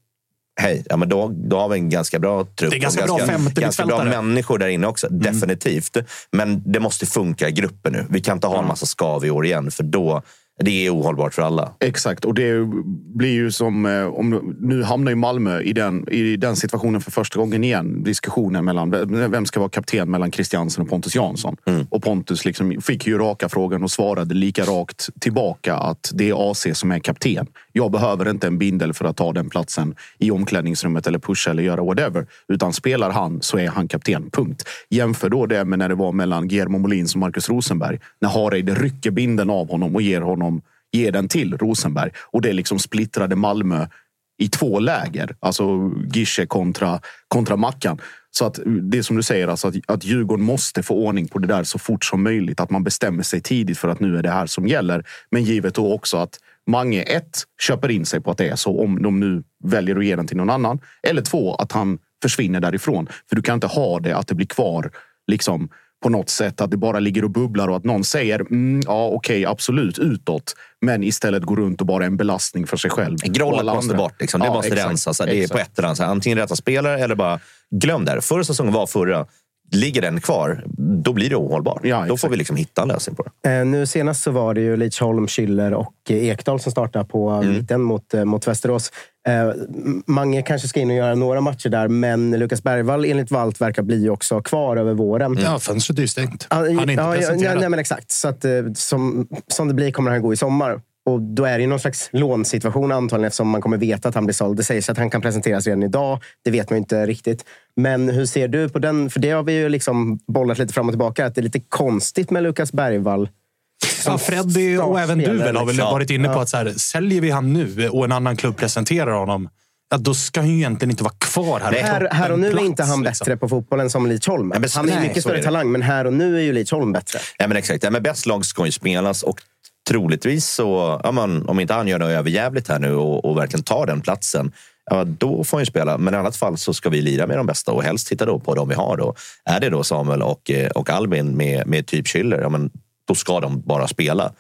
hej, ja, men då, då har vi en ganska bra trupp. Det är ganska och bra ganska, femte ganska bra människor där inne också. Definitivt. Men det måste funka i gruppen nu. Vi kan inte ha en massa skav i år igen, för då det är ohållbart för alla. Exakt, och det blir ju som... eh, Om, nu hamnar ju Malmö i den, i den situationen för första gången igen. Diskussionen mellan vem ska vara kapten mellan Christiansen och Pontus Jansson. Och Pontus liksom fick ju raka frågan och svarade lika rakt tillbaka att det är AC som är kapten. Jag behöver inte en bindel för att ta den platsen i omklädningsrummet eller pusha eller göra whatever. Utan spelar han så är han kapten. Punkt. Jämför då det med när det var mellan Guillermo Molins och Marcus Rosenberg. När Hareide rycker bindeln av honom och ger honom ge den till Rosenberg. Och det liksom splittrade Malmö i två läger. Alltså Gische kontra, kontra Mackan. Så att det är som du säger, alltså att, att Djurgården måste få ordning på det där så fort som möjligt. Att man bestämmer sig tidigt för att nu är det här som gäller. Men givet då också att Mange ett köper in sig på att det är så om de nu väljer att ge den till någon annan. Eller två, att han försvinner därifrån. För du kan inte ha det att det blir kvar liksom på något sätt. Att det bara ligger och bubblar och att någon säger mm, ja okej absolut utåt. Men istället går runt och bara är en belastning för sig själv. Grollet måste bort. Liksom. Det Ja, måste exakt, rensas. Det är på ett eller annat sätt. Antingen rätta spelare eller bara glöm det. Förra säsongen var förra. Ligger den kvar, då blir det ohållbart. då får vi liksom hitta en lösning på det. Eh, nu senast så var det ju Lidsholm, Schüller och eh, Ekdal som startade på Mm. mitten mot, eh, mot Västerås. Eh, Mange kanske ska in och göra några matcher där, men Lukas Bergvall enligt Valt verkar bli också kvar över våren. Ja, fönstret är ju stängt. Han är inte ja, ja, presenterad. nej, men exakt. Så att, som, som det blir kommer han gå i sommar. Och Då är det ju någon slags lånsituation antagligen eftersom man kommer veta att han blir såld. Det sägs att han kan presenteras redan idag. Det vet man ju inte riktigt. Men hur ser du på den? För det har vi ju liksom bollat lite fram och tillbaka. Att det är lite konstigt med Lukas Bergvall. Ja, Freddy och även du väl har väl liksom. varit inne på att så här, säljer vi han nu och en annan klubb presenterar honom, ja, då ska han ju egentligen inte vara kvar här. Här, här och nu är Plats, inte han liksom. bättre på fotboll än som Lidsholm. men så- Han är ju nej, mycket är större det. talang, men här och nu är ju Lidsholm bättre. Ja, men exakt. Ja, men bäst lag ska ju spelas och troligtvis så, ja, man, om inte han gör något överjävligt här nu och, och verkligen tar den platsen, ja, då får han ju spela. Men i annat fall så ska vi lira med de bästa och helst titta då på de vi har. Då. Är det då Samuel och, eh, och Albin med, med typ Schüller, ja, men då ska de bara spela.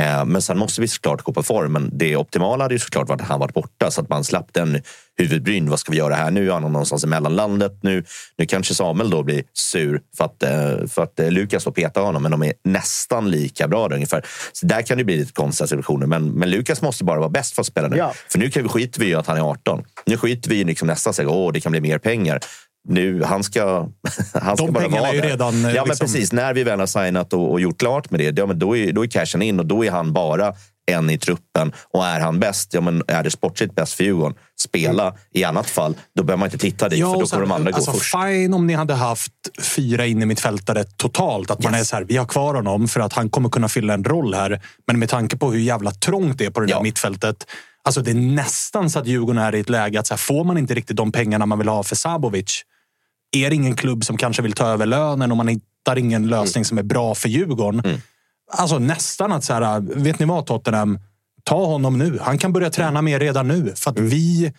Eh, men sen måste vi såklart gå på form. Men det optimala hade ju såklart varit att han varit borta så att man slapp den huvudbryn. Vad ska vi göra här nu? Är han någonstans i mellanlandet? Nu, nu kanske Samuel då blir sur för att, eh, för att eh, Lukas får peta honom, men de är nästan lika bra ungefär. Så där kan det bli lite konstiga situationer. Men, men Lukas måste bara vara bäst för att spela nu. Ja. För nu kan vi, skiter vi i att han är 18. Nu skiter vi i liksom nästa steg. Åh, det kan bli mer pengar. Nu, han ska, han ska De bara vara är ju där. redan, eh, Ja, men liksom- precis. När vi väl har signat och, och gjort klart med det, ja, men då, är, då är cashen in och då är han bara en i truppen. Och är han bäst, ja, men är det sportsligt bäst för Djurgården, spela. I annat fall, då behöver man inte titta dit, för då kommer de andra gå alltså, först. Fine om ni hade haft fyra in i mittfältare totalt. Att man är så här, vi har kvar honom för att han kommer kunna fylla en roll här. Men med tanke på hur jävla trångt det är på det där mittfältet. Alltså det är nästan så att Djurgården är i ett läge att så här, får man inte riktigt de pengarna man vill ha för Sabovic. Är det ingen klubb som kanske vill ta över lönen och man hittar ingen lösning som är bra för Djurgården. Alltså nästan att så här, vet ni vad Tottenham? Ta honom nu. Han kan börja träna mer redan nu. För att vi,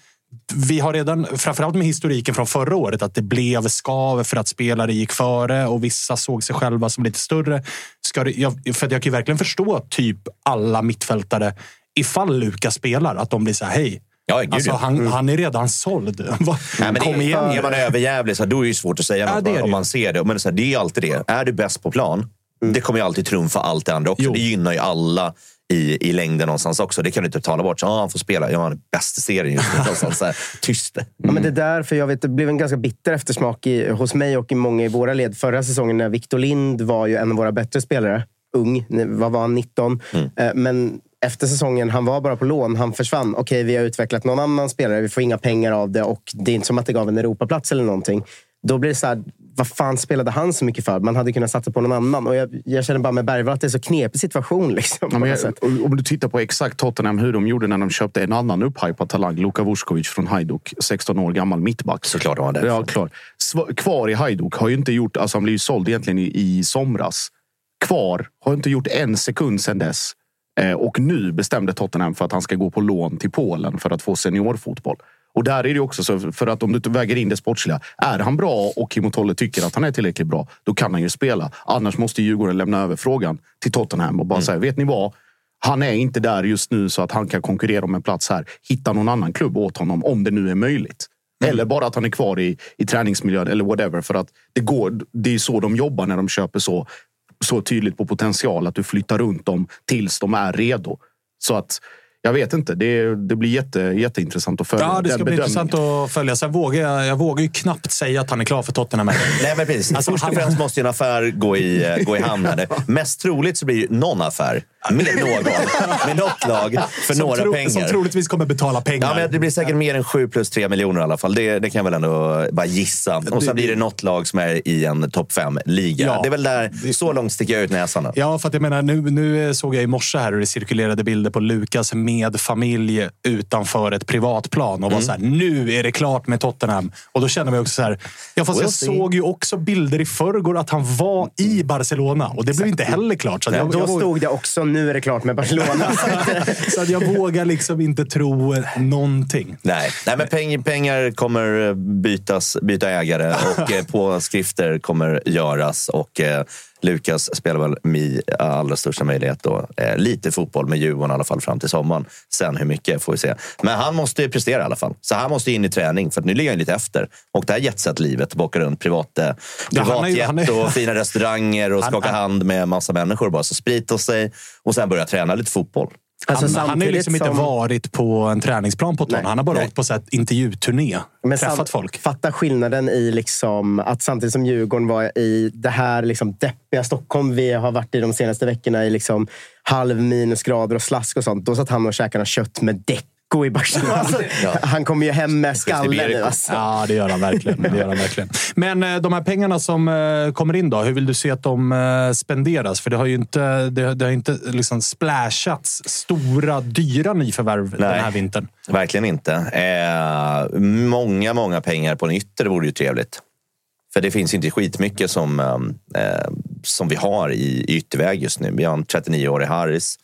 vi har redan, framförallt med historiken från förra året, att det blev skav för att spelare gick före och vissa såg sig själva som lite större. Ska det, jag, för jag kan ju verkligen förstå typ alla mittfältare, ifall Lukas spelar, att de blir så här, hej. Ja, gud, alltså, han, Mm. han är redan såld. Nej, men Kom det, igen. Är man överjävlig så här, då är det ju svårt att säga Ja, något det är det om man ser det. Men så här, det är ju alltid det. Är du bäst på plan, det kommer ju alltid trumfa allt det andra också. Det gynnar ju alla i, i längden någonstans också. Det kan du inte tala bort. Så, ah, han får spela. Ja, han är bäst i serien just nu. Någonstans så här, tyst. Ja, men det där, för jag vet, det blev en ganska bitter eftersmak i, hos mig och i många i våra led förra säsongen när Victor Lind var ju en av våra bättre spelare. Ung, vad var han? 19. Eh, Men efter säsongen, han var bara på lån. Han försvann. Okej, vi har utvecklat någon annan spelare. Vi får inga pengar av det och det är inte som att det gav en Europaplats eller någonting. Då blir det så här, vad fan spelade han så mycket för? Man hade kunnat satsa på någon annan. Och jag, jag känner bara med Bergvall att det är så knepig situation. Liksom, Ja, jag, sätt. om du tittar på exakt Tottenham, hur de gjorde när de köpte en annan upphypad talang, Luka Vuskovic från Hajduk, 16 år gammal mittback. Såklart var det. Ja, klart. Sv- Kvar i Hajduk har ju inte gjort, alltså han blev ju såld egentligen i, i somras. Kvar har inte gjort en sekund sedan dess. Eh, och nu bestämde Tottenham för att han ska gå på lån till Polen för att få seniorfotboll. Och där är det också så, för att om du väger in det sportsliga. Är han bra och Kim Tolle tycker att han är tillräckligt bra, då kan han ju spela. Annars måste Djurgården lämna över frågan till Tottenham och bara säga, vet ni vad? Han är inte där just nu så att han kan konkurrera om en plats här. Hitta någon annan klubb åt honom om det nu är möjligt. Eller bara att han är kvar i, i träningsmiljön eller whatever. För att det, går, det är så de jobbar när de köper så, så tydligt på potential. Att du flyttar runt dem tills de är redo. Så att jag vet inte. Det, det blir jätte, jätteintressant att följa Ja, det ska bli bedömningen. intressant att följa. Sen vågar jag, jag vågar ju knappt säga att han är klar för Tottenham. Nej, men precis. Alltså, Först och främst måste ju en affär gå i, gå i hamn. här. Mest troligt så blir ju någon affär med någon, med något lag, för som några tro- pengar. Som troligtvis kommer betala pengar. Ja, men det blir säkert mer än 7 plus 3 miljoner i alla fall. Det, det kan jag väl ändå bara gissa. Och sen blir det något lag som är i en topp 5-liga. Ja. Det är väl där, så långt sticker jag ut näsan. Ja, för att jag menar, nu, nu såg jag i morse här hur det cirkulerade bilder på Lukas med familj utanför ett privatplan och var Mm. så här, nu är det klart med Tottenham. Och då kände man också så här, ja fast We'll jag see. såg ju också bilder i förrgår att han var i Barcelona och det blev inte heller klart. Så att jag, Då jag, stod det också, nu är det klart med Barcelona. så att jag vågar liksom inte tro någonting. Nej, Nej men peng, pengar kommer bytas, byta ägare och eh, påskrifter kommer göras. Och eh, Lukas spelar väl med allra största möjlighet då. Eh, lite fotboll med Djurgården i alla fall fram till sommaren. Sen hur mycket får vi se. Men han måste ju prestera i alla fall. Så han måste in i träning för att nu ligger han lite efter. Och det här jetset-livet, åka runt privat, eh, Ja, ju- privatjet han är- och fina restauranger och Han- skaka han- hand med massa människor. Bara så sprita sig och sen börja träna lite fotboll. Alltså, han, han har liksom inte som- varit på en träningsplan på ett. Han har bara Nej. åkt på så här intervjuturné. Men träffat sam- folk. Fatta skillnaden i liksom att samtidigt som Djurgården var i det här liksom deppiga Stockholm vi har varit i de senaste veckorna i liksom halv minusgrader och slask och sånt. Då satt han och käkade kött med Deco i Barcelona. Alltså, Han kommer ju hem med skallen nu. Alltså. Ja, det gör han verkligen. Det gör han verkligen. Men eh, de här pengarna som eh, kommer in då, hur vill du se att de eh, spenderas? För det har ju inte, det, det har inte liksom splashats stora, dyra nyförvärv den här vintern. Verkligen inte. Eh, många, många pengar på en ytter vore ju trevligt. För det finns inte skitmycket som, ehm, eh, som vi har i, i ytterväg just nu. Vi har en 39-årig Harris.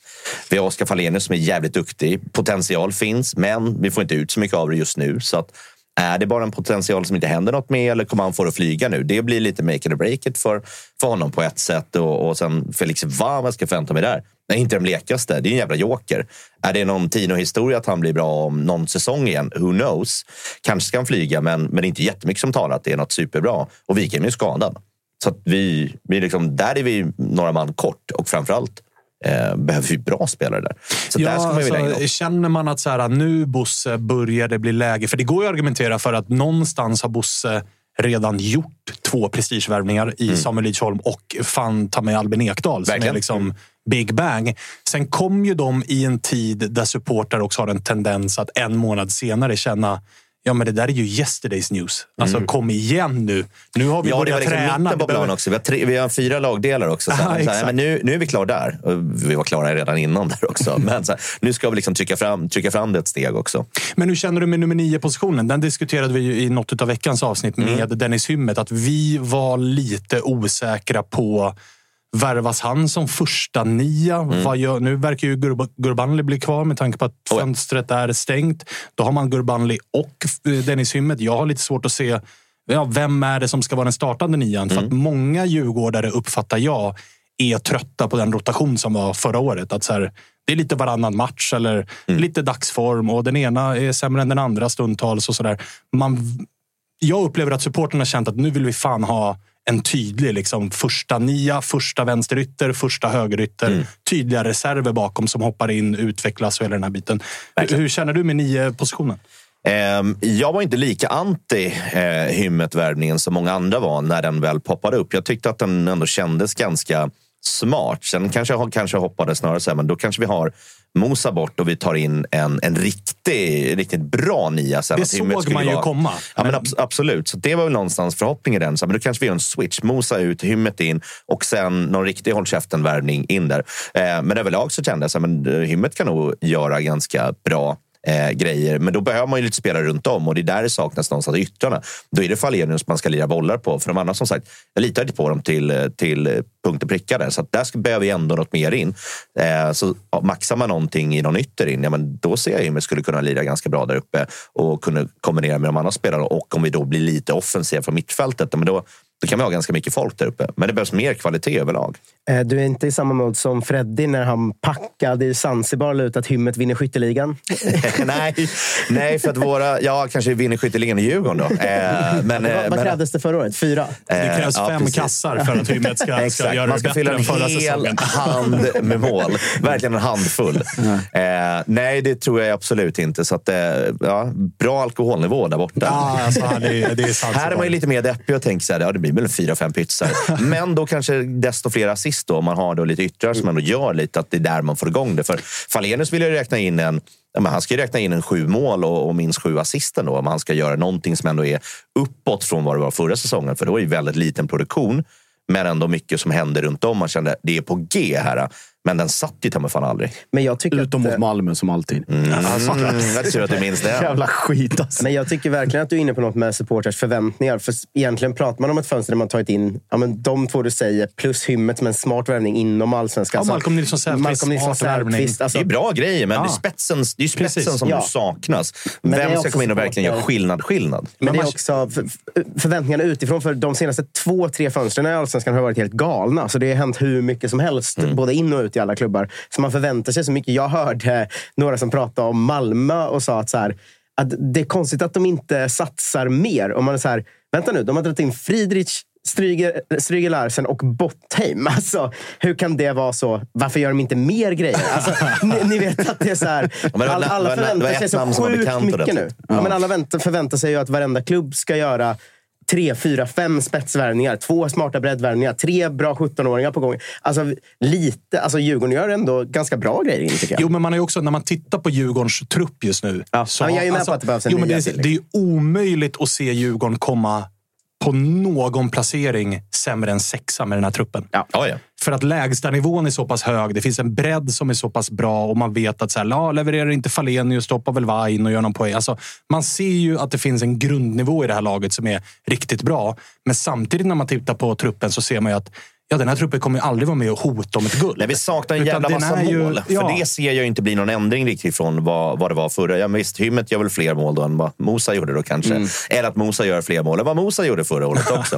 Vi har Oskar Fallenius som är jävligt duktig. Potential finns, men vi får inte ut så mycket av det just nu. Så att, är det bara en potential som inte händer något med eller kommer han få det att flyga nu? Det blir lite make it or break it för, för honom på ett sätt. Och, och sen Felix Vam, vad ska jag förvänta mig där? Nej, inte den blekaste. Det är en jävla joker. Är det någon Tino-historia att han blir bra om någon säsong igen? Who knows? Kanske ska han flyga, men, men det är inte jättemycket som talar att det är något superbra. Och Wikheim är ju skadad. Så att vi, vi liksom, där är vi några man kort och framförallt eh, behöver vi bra spelare där. Så där ska man alltså, känner man att så här, nu Bosse börjar det bli läge? För det går ju att argumentera för att någonstans har Bosse redan gjort två prestigevärvningar i Samuel Lidsholm och fan ta med Albin Ekdal som är Mm. Liksom Big Bang. Sen kom ju de i en tid där supportrar också har en tendens att en månad senare känna Ja, men det där är ju yesterday's news. Alltså, kom igen nu. Nu har vi Mm. Ja, börjat liksom träna. mitten på planen också. Vi har, tre, vi har fyra lagdelar också. Så, Ja, här, så här, men nu, nu är vi klara där. Vi var klara redan innan där också. Men så här, nu ska vi liksom trycka, fram, trycka fram det ett steg också. Men hur känner du med nummer nio-positionen? Den diskuterade vi ju i något av veckans avsnitt med Mm. Dennis Hymmet. Att vi var lite osäkra på Värvas han som första nia? Mm. Vad gör, nu verkar ju Gur- Gurbanli bli kvar med tanke på att fönstret är stängt. Då har man Gurbanli och eh, Dennis Hymmet. Jag har lite svårt att se ja, vem är det som ska vara den startande nian. För att Mm. många djurgårdare, uppfattar jag, är trötta på den rotation som var förra året. Att så här, det är lite varannan match eller Mm. lite dagsform och den ena är sämre än den andra stundtals. och så där. Man, Jag upplever att supporterna känt att nu vill vi fan ha en tydlig liksom, första nia, första vänsterytter, första högerytter. Mm. Tydliga reserver bakom som hoppar in, utvecklas och hela den här biten. Hur, hur känner du med nio-positionen? Ehm, jag var inte lika anti eh, Hymmet-värvningen som många andra var när den väl poppade upp. Jag tyckte att den ändå kändes ganska smart. Sen kanske jag kanske hoppade snarare så här, men då kanske vi har Mosa bort och vi tar in en, en riktig, riktigt bra nia. Sen Det såg man ju vara- komma. Ja, men abs- absolut. Så det var väl någonstans förhoppningen den. Så, men då kanske vi gör en switch. Mosa ut, Hymmet in och sen någon riktig håll käften-värvning in där. Eh, men överlag så kände jag att Hymmet kan nog göra ganska bra eh, grejer. Men då behöver man ju lite spelare runt om och det är där det saknas någonstans i yttrarna. Då är det Falenius man ska lira bollar på. För de andra som sagt, jag litar inte på dem till, till punkt och pricka där. Så att där ska, behöver vi ändå något mer in. Eh, så ja, maxar man någonting i någon ytter in, ja, men då ser jag ju att skulle kunna lira ganska bra där uppe och kunna kombinera med de andra spelarna. Och om vi då blir lite offensiva från mittfältet, ja, men då, då kan vi ha ganska mycket folk där uppe. Men det behövs mer kvalitet överlag. Eh, Du är inte i samma mode som Freddy när han packade i Zanzibar och att Hymmet vinner skytteligan. nej, nej, för att våra... Ja, kanske vinner skytteligan i Djurgården då. Eh, men, eh, vad vad men- krävdes det förra året? Fyra? Det krävs Eh, ja, fem precis. kassar för att Hymmet ska, ska göra Man det ska bättre fylla än en förra hel säsongen. hand med mål. Verkligen en handfull. Eh, nej, det tror jag absolut inte. Så att, eh, ja, bra alkoholnivå där borta. Ja, alltså, det, är- det är sant. Här är man ju lite mer deppig och tänker så här, ja, det blir väl fyra, fem pytsar. Men då kanske desto fler assist då, om man har då lite yttrar som ändå gör lite att det är där man får igång det. För Falenius vill ju räkna in en Ja, men han ska ju räkna in en sju mål och, och minst sju assisten då, om han ska göra någonting som ändå är uppåt från vad det var förra säsongen. För då är det ju väldigt liten produktion, men ändå mycket som händer runt om. Man kände det är på G här. Men den satt ju ta fan aldrig. Men jag tycker Utom att, mot Malmö som alltid. Mm, jag tror att du minns det. Jävla skit alltså. Men jag tycker verkligen att du är inne på något med supporters förväntningar. För egentligen pratar man om ett fönster där man tagit in ja, men de två du säger, plus Hymmet som en smart värvning inom allsvenskan. Ja, Malcolm Nilsson Säfqvist, Malcolm Nilsson smart värvning. Säfqvist, alltså- Det är bra grejer, men Ja. det är spetsen, det är spetsen Precis. som Ja. saknas. Men Vem ska komma in och verkligen göra skillnad? skillnad? Men det är också för, för- förväntningarna utifrån. För de senaste två, tre fönstren i Allsvenskan har varit helt galna. Så det har hänt hur mycket som helst, Mm. både in och ut i alla klubbar. Så man förväntar sig så mycket. Jag hörde några som pratade om Malmö och sa att, så här, att det är konstigt att de inte satsar mer. Och man är så här, vänta nu, de har dragit in Friedrich, Stryger, Stryger Larsen och Bottheim. Alltså, hur kan det vara så? Varför gör de inte mer grejer? Alltså, ni, ni vet att det är så här, all, alla var förväntar sig så sjukt mycket nu. ordentligt. Ja. men alla vänt, förväntar sig ju att varenda klubb ska göra tre, fyra, fem spetsvärvningar. Två smarta breddvärvningar. Tre bra 17-åringar på gång. Alltså, lite, alltså Djurgården gör ändå ganska bra grejer in, tycker jag. Jo, men man har också, när man tittar på Djurgårdens trupp just nu. Ja, så ja, jag är med på att det behövs en jo, men det, är, det är ju omöjligt att se Djurgården komma på någon placering sämre än sexa med den här truppen. Ja, ja. För att lägstanivån är så pass hög. Det finns en bredd som är så pass bra och man vet att så här, la, levererar inte Falenius stoppar väl Vain och gör någon poäng. Alltså, man ser ju att det finns en grundnivå i det här laget som är riktigt bra. Men samtidigt när man tittar på truppen så ser man ju att ja, den här truppen kommer ju aldrig vara med och hota om ett guld. Nej, vi saknar en jävla massa är ju- mål. ja. För det ser jag ju inte bli någon ändring riktigt från vad, vad det var förra. Ja, men visst, Hymmet gör väl fler mål då än vad Mosa gjorde då kanske. Mm. Eller att Mosa gör fler mål än vad Mosa gjorde förra året också.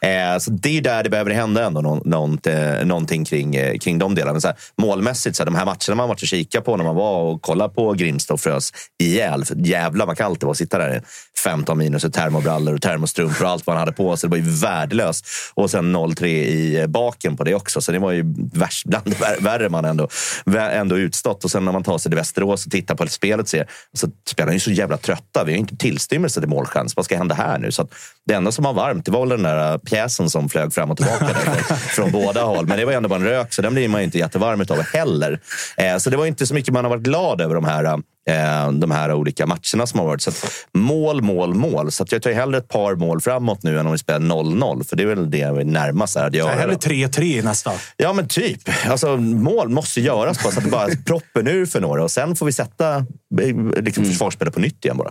eh, så det är där det behöver hända ändå någon, något, eh, någonting kring, eh, kring de delarna. Men så här, målmässigt, så här, de här matcherna man varit och kika på när man var och kollade på Grimsta och frös ihjäl. Jävlar vad kallt det var att sitta där 15 minus och termobrallor och termostrumpor och allt vad han hade på sig. Det var ju värdelöst. Och sen 0-3 i eh, baken på det också. Så det var ju värst, bland det vär- värre man ändå, ändå utstått. Och sen när man tar sig till Västerås och tittar på spelet och ser, så spelar ju så jävla trötta. Vi har ju inte tillstymmelse till målchans. Vad ska hända här nu? Så att det enda som var varmt det var väl den där äh, pjäsen som flög fram och tillbaka där, från, båda håll. Men det var ju ändå bara en rök, så den blir man ju inte jättevarm utav heller. Eh, så det var inte så mycket man har varit glad över de här eh, de här olika matcherna som har varit. Så mål, mål, mål. Så att jag tar hellre ett par mål framåt nu än om vi spelar 0-0. För det är väl det jag är närmast här att göra. hellre då. 3-3 i nästa. Ja, men typ. Alltså, mål måste göras bara så att det bara proppen ur för några. Och sen får vi sätta eh, liksom, försvarsspelet på nytt igen bara.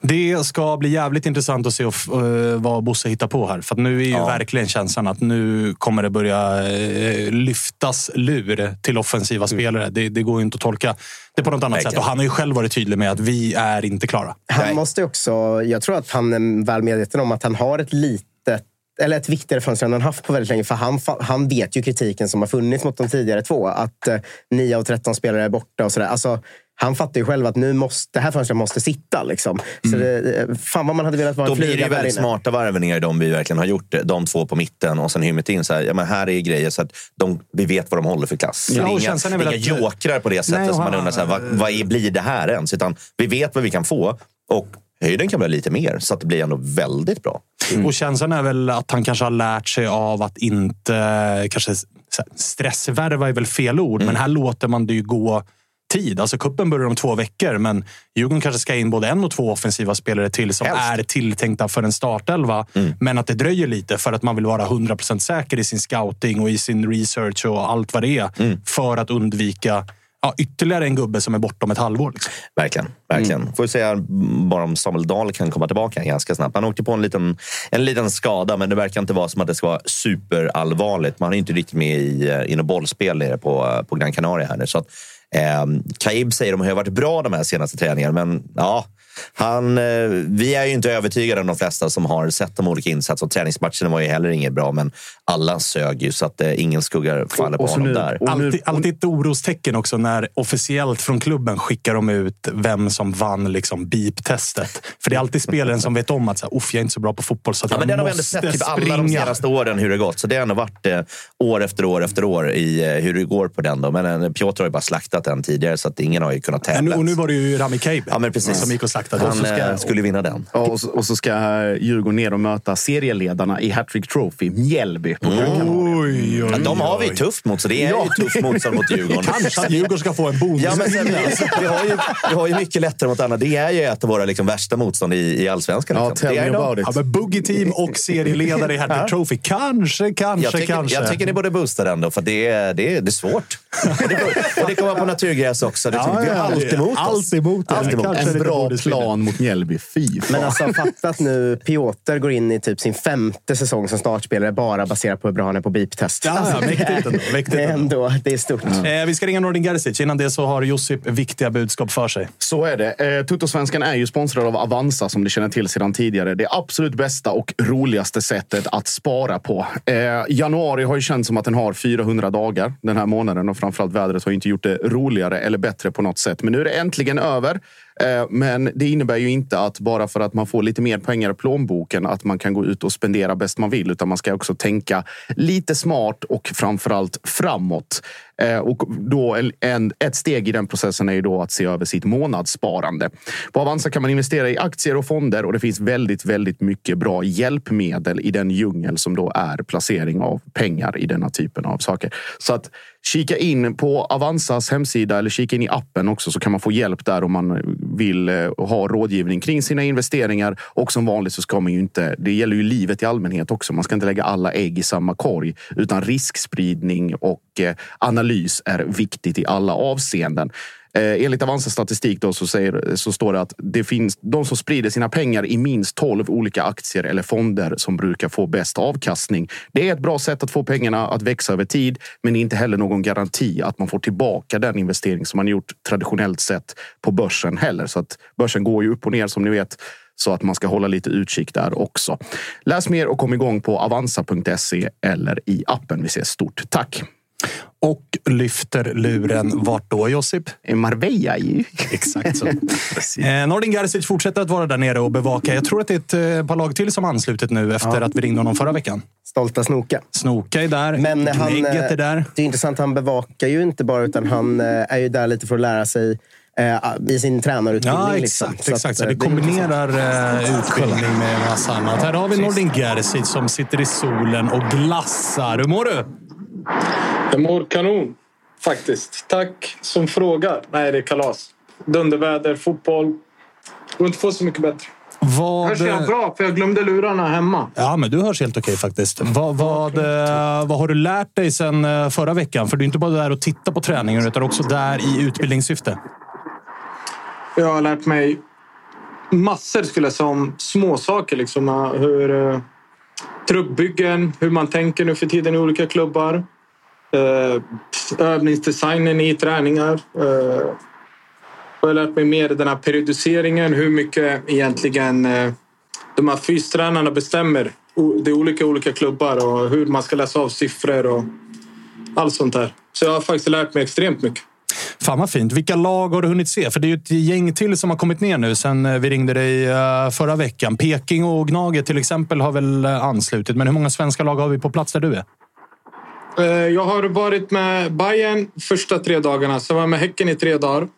Det ska bli jävligt intressant att se och, eh, vad Bosse hittar på här. För nu är ju verkligen känslan att nu kommer det börja eh, lyftas lur till offensiva spelare. Det, det går ju inte att tolka det på något annat Verkligen. sätt. Och han har ju själv varit tydlig med att vi är inte klara. Han måste också, jag tror att han är väl medveten om att han har ett litet eller ett viktigare fönster än han haft på väldigt länge. För han, han vet ju kritiken som har funnits mot de tidigare två. Att eh, 9 av 13 spelare är borta och sådär. Alltså, han fattar ju själv att nu måste, det här fönstret måste sitta. Liksom. Så det, eh, fan vad man hade velat vara Då en blir det flyga ju där väldigt inne. smarta värvningar de vi verkligen har gjort. det. De två på mitten och sen hymmet in. Så här, ja, men här är grejer så att de, vi vet vad de håller för klass. Ja, det inga, känslan är väl inga att- jokrar på det sättet Nej, som man undrar så här, vad, vad är, blir det här ens? Utan vi vet vad vi kan få och höjden kan bli lite mer så att det blir ändå väldigt bra. Och känslan är väl att han kanske har lärt sig av att inte... Kanske stressvärva är väl fel ord, men här låter man det ju gå tid. Alltså kuppen börjar om två veckor, men Djurgården kanske ska in både en och två offensiva spelare till som Helst. är tilltänkta för en startelva. Men att det dröjer lite för att man vill vara 100% säker i sin scouting och i sin research och allt vad det är. För att undvika ja, ytterligare en gubbe som är bortom ett halvår. Liksom. Verkligen. verkligen. Får vi säga bara om Samuel Dahl kan komma tillbaka ganska snabbt. Han åkte på en liten, en liten skada, men det verkar inte vara som att det ska vara superallvarligt. Man är inte riktigt med i, eh, i något bollspel nere på, eh, på Gran Canaria. Här nu. Så att, eh, Kaib säger att de har varit bra de här senaste träningarna, men ja, han, eh, vi är ju inte övertygade om de flesta som har sett de olika insatserna. Och träningsmatcherna var ju heller inget bra, men alla sög ju så att eh, ingen skuggar faller på honom nu- där. Alltid, alltid ett orostecken också när officiellt från klubben skickar de ut vem som vann liksom beep-testet. För det är alltid spelaren som vet om att så här, "Uff, jag är inte så bra på fotboll så att Ja, men det har vi ändå sett typ alla de senaste åren hur det gått. Så det har ändå varit eh, år efter år efter år i eh, hur det går på den. Då. Men eh, Piotr har ju bara slaktat den tidigare så att ingen har ju kunnat tävla. nu, och nu var det ju Rami Kaib ja, men precis. som gick och slaktade. Han Och så ska- eh, skulle vinna den. Ja, och, så, och så ska Djurgården ner och möta serieledarna i Hattrick Trophy, Mjällby. På Canaria. Oj, oj, Ja, de har vi tufft mot, så det är Ja. ju tufft motstånd mot Djurgården. Kanske att Djurgården ska få en bonus. Ja, men sen, vi, har ju, vi har ju mycket lättare mot andra. Det är ju ett av våra liksom, värsta motstånd i, i allsvenskan. Ja, Liksom. tell det är me de. about it. Ja, men Boogie Team och serieledare i Hattrick Trophy. Kanske, kanske, Jag tycker, kanske. jag tycker ni borde boosta den då, för det är, det är, det är svårt. Och det, och det kommer vara på naturgräs också. Det, Ja, vi har ja, allt emot oss. allt emot det. Allt emot. Kanske En bra bonusvinner. Plan mot Mjällby. Fy fan. Men alltså fatta att nu Piotr går in i typ sin femte säsong som startspelare bara baserat på hur bra han är på beep-test. Ja, ja, Alltså, mäktigt ändå, mäktigt det är ändå. det är stort. Eh, vi ska ringa Nordin Gerzic. Innan det så har Josip viktiga budskap för sig. Så är det. Eh, Tuttosvenskan är ju sponsrad av Avanza som ni känner till sedan tidigare. Det absolut bästa och roligaste sättet att spara på. Eh, januari har ju känts som att den har 400 dagar den här månaden och framförallt vädret har inte gjort det roligare eller bättre på något sätt. Men nu är det äntligen över. Eh, men det innebär ju inte att bara för att man får lite mer pengar i plånboken att man kan gå ut och spendera bäst man vill, utan man ska också tänka lite smart och framförallt framåt. Eh, och då en, en, ett steg i den processen är ju då att se över sitt månadssparande. På Avanza kan man investera i aktier och fonder och det finns väldigt, väldigt mycket bra hjälpmedel i den djungel som då är placering av pengar i denna typen av saker. Så att kika in på Avanzas hemsida eller kika in i appen också så kan man få hjälp där om man vill eh, ha rådgivning kring sina investeringar. Och som vanligt så ska man ju inte, det gäller ju livet i allmänhet också. Man ska inte lägga alla ägg i samma korg utan riskspridning och eh, analys är viktigt i alla avseenden. Eh, enligt Avanzas statistik då så, säger, så står det att det finns de som sprider sina pengar i minst 12 olika aktier eller fonder som brukar få bäst avkastning. Det är ett bra sätt att få pengarna att växa över tid, men det är inte heller någon garanti att man får tillbaka den investering som man gjort traditionellt sett på börsen heller. Så att börsen går ju upp och ner som ni vet. Så att man ska hålla lite utkik där också. Läs mer och kom igång på avanza.se eller i appen. Vi ses stort. Tack! Och lyfter luren vart då, Josip? I Marbella ju. Exakt så. eh, Nordin Gerzic fortsätter att vara där nere och bevaka. Jag tror att det är ett eh, par lag till som anslutit nu efter att vi ringde honom förra veckan. Stolta Snoka. Snoka är där. Men han, Gnägget eh, är där. Det är intressant, han bevakar ju inte bara, utan han eh, är ju där lite för att lära sig i sin tränarutbildning. Ja, liksom. exakt. Så exakt. Så det är kombinerar eh, utbildning med massa annat. Här har vi Nordin Gerzic som sitter i solen och glassar. Hur mår du? Jag mår kanon, faktiskt. Tack som frågar. Nej, det är kalas. Dunderväder, fotboll. Går inte få så mycket bättre. Vad... Hörs jag bra? För jag glömde lurarna hemma. Ja, men du hörs helt okej faktiskt. Vad, vad, eh, vad har du lärt dig sen eh, förra veckan? För du är inte bara där och tittar på träningen utan också där i utbildningssyfte. Jag har lärt mig massor skulle jag säga om småsaker. Liksom, eh, hur truppbyggen, hur man tänker nu för tiden i olika klubbar. Eh, övningsdesignen i träningar. Eh, jag har lärt mig mer den här periodiseringen. Hur mycket egentligen eh, de här fystränarna bestämmer. Det är olika olika klubbar och hur man ska läsa av siffror och allt sånt där. Så jag har faktiskt lärt mig extremt mycket. Fan vad fint. Vilka lag har du hunnit se? För det är ju ett gäng till som har kommit ner nu sen vi ringde dig förra veckan. Peking och Gnaget till exempel har väl anslutit. Men hur många svenska lag har vi på plats där du är? Eh, Jag har varit med Bayern första tre dagarna. Sen var jag med Häcken i tre dagar.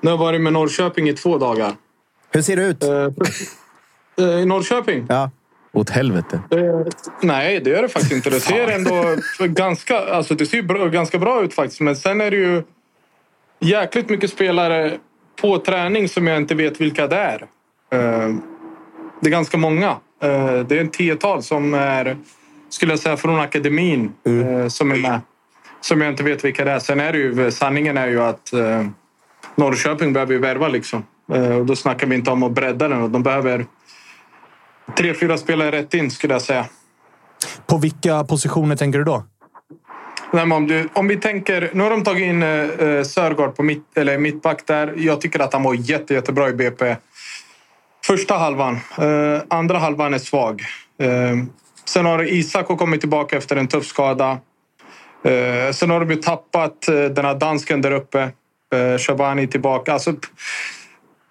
Nu har jag varit med Norrköping i två dagar. Hur ser det ut? I Norrköping? Ja. Åt helvete. Eh, Nej, det gör det faktiskt inte. Det ser ändå ganska, alltså det ser bra, ganska bra ut faktiskt. Men sen är det ju... jäkligt mycket spelare på träning som jag inte vet vilka det är. Eh, det är ganska många. Eh, det är en tiotal som är, skulle jag säga, från akademin eh, som är med. Som jag inte vet vilka det är. Sen är det ju, sanningen är ju att eh, Norrköping behöver värva liksom. Eh, och då snackar vi inte om att bredda den. De behöver tre, fyra spelare rätt in skulle jag säga. På vilka positioner tänker du då? Nej, om, du, om vi tänker, nu har de tagit in eh, Sörgård på mitt, eller mittback där. Jag tycker att han var jätte, jättebra i BP. Första halvan. Eh, andra halvan är svag. Eh, sen har Isak kommit tillbaka efter en tuff skada. Eh, sen har de ju tappat eh, den här dansken där uppe. Eh, Shabani tillbaka. Alltså,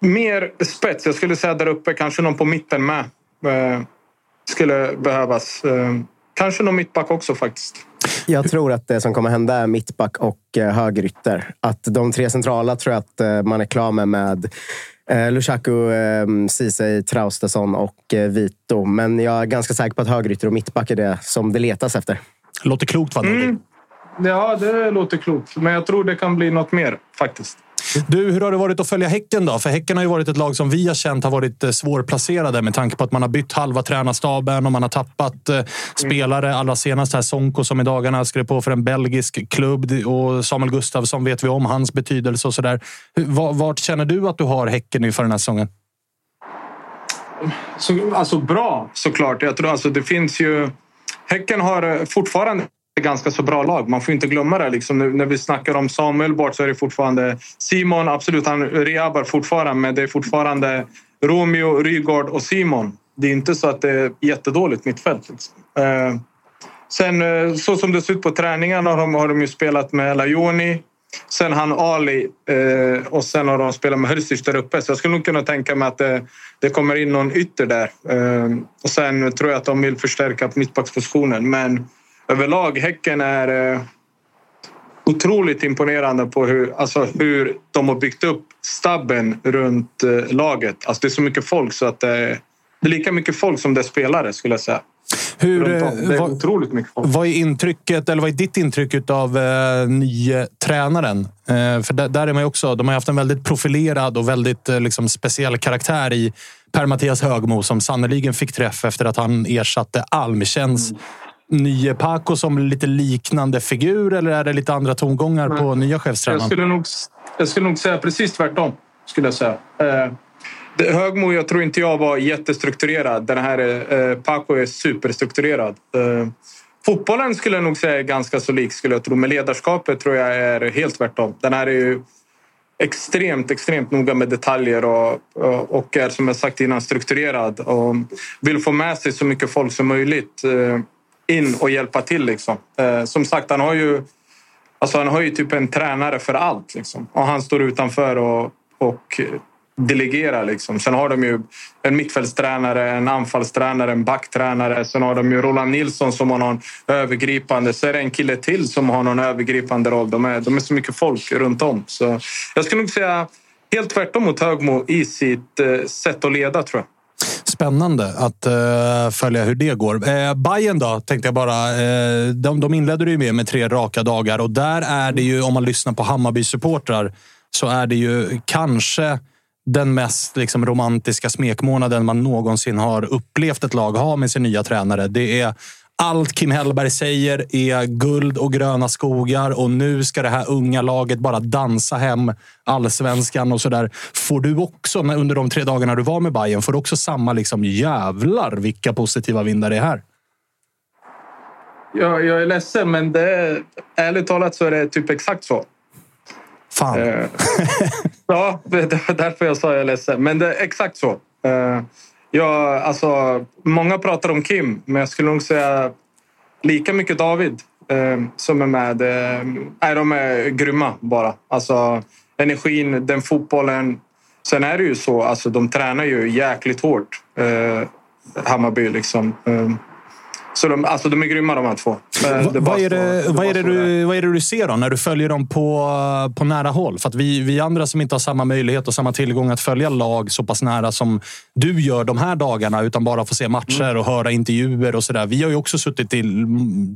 mer spets. Jag skulle säga där uppe, kanske någon på mitten med. Skulle behövas. Kanske någon mittback också faktiskt. Jag tror att det som kommer hända är mittback och högerytter. Att de tre centrala tror jag att man är klar med med eh, Lushaku, eh, Ceesay, Traustason och eh, Vito. Men jag är ganska säker på att högerytter och mittback är det som det letas efter. Låter klokt va? Mm. Ja, det låter klokt. Men jag tror det kan bli något mer faktiskt. Du, hur har det varit att följa Häcken då? För Häcken har ju varit ett lag som vi har känt har varit eh, svårplacerade med tanke på att man har bytt halva tränarstaben och man har tappat eh, spelare. Allra senast här Sonko som i dagarna skrev på för en belgisk klubb och Samuel Gustafsson vet vi om hans betydelse och sådär. Vart känner du att du har Häcken inför den här säsongen? Så, alltså bra såklart. Jag tror alltså det finns ju... Häcken har eh, fortfarande ganska så bra lag. Man får inte glömma det. Liksom, när, vi snackar om Samuel bort så är det fortfarande Simon. Absolut, han rehabar fortfarande, men det är fortfarande Romeo, Rygaard och Simon. Det är inte så att det är jättedåligt mittfält. Liksom. Eh, sen eh, så som det ser ut på träningarna har de, har de ju spelat med Lajoni. Sen han Ali eh, och sen har de spelat med Hrsic där uppe. Så jag skulle nog kunna tänka mig att det, det kommer in någon ytter där. Eh, och sen tror jag att de vill förstärka på mittbackspositionen. Men överlag, Häcken är eh, otroligt imponerande på hur, alltså hur de har byggt upp stabben runt eh, laget. Alltså det är så mycket folk så att det, det är lika mycket folk som det är spelare skulle jag säga. Hur. Det är eh, vad- otroligt mycket folk. Vad är intrycket, eller vad är ditt intryck av eh, nye tränaren? Eh, för där, där är man också, de har haft en väldigt profilerad och väldigt eh, liksom, speciell karaktär i Per-Mattias Högmo som sannoliken fick träff efter att han ersatte Alm. Känns nye Paco som lite liknande figur eller är det lite andra tongångar på nya Jag chefstränaren? skulle, nog, jag skulle nog säga precis tvärtom. Skulle jag säga. Eh, det, Högmo, jag tror inte jag var jättestrukturerad. Den här eh, Paco är superstrukturerad. Eh, fotbollen skulle jag nog säga är ganska så lik, skulle jag tro. Men ledarskapet tror jag är helt tvärtom. Den här är ju extremt, extremt noga med detaljer och, och, och är som jag sagt innan strukturerad och vill få med sig så mycket folk som möjligt eh, in och hjälpa till. Liksom. Eh, som sagt, han har ju Alltså han har ju typ en tränare för allt. Liksom. Och han står utanför och, och delegerar. Liksom. Sen har de ju en mittfältstränare, en anfallstränare, en backtränare. Sen har de ju Roland Nilsson som har någon övergripande. Så är det en kille till som har någon övergripande roll. De är, de är så mycket folk runt om. Så jag skulle nog säga helt tvärtom mot Högmo i sitt eh, sätt att leda, tror jag. Spännande att uh, följa hur det går. Uh, Bayern då, tänkte jag bara. Uh, de, de inledde det ju med, med tre raka dagar och där är det ju, om man lyssnar på Hammarby-supportrar, så är det ju kanske den mest liksom, romantiska smekmånaden man någonsin har upplevt ett lag ha med sin nya tränare. Det är allt Kim Hellberg säger är guld och gröna skogar och nu ska det här unga laget bara dansa hem allsvenskan och sådär. Får du också, under de tre dagarna du var med Bayern, får du också samma liksom jävlar vilka positiva vindar det är här? Jag, jag är ledsen, men det är, ärligt talat så är det typ exakt så. Fan. Eh, ja, därför jag sa jag är ledsen. Men det är exakt så. Eh, Ja, alltså, många pratar om Kim, men jag skulle nog säga lika mycket David eh, som är med. Eh, de är grymma bara. Alltså, energin, den fotbollen. Sen är det ju så, alltså, de tränar ju jäkligt hårt. Eh, Hammarby liksom. Eh, så de, alltså, de är grymma de här två. Det vad, är det, vad, är du, vad är det du ser då när du följer dem på, på nära håll? För att vi, vi andra som inte har samma möjlighet och samma tillgång att följa lag så pass nära som du gör de här dagarna, utan bara få se matcher Mm. och höra intervjuer och sådär. Vi har ju också suttit i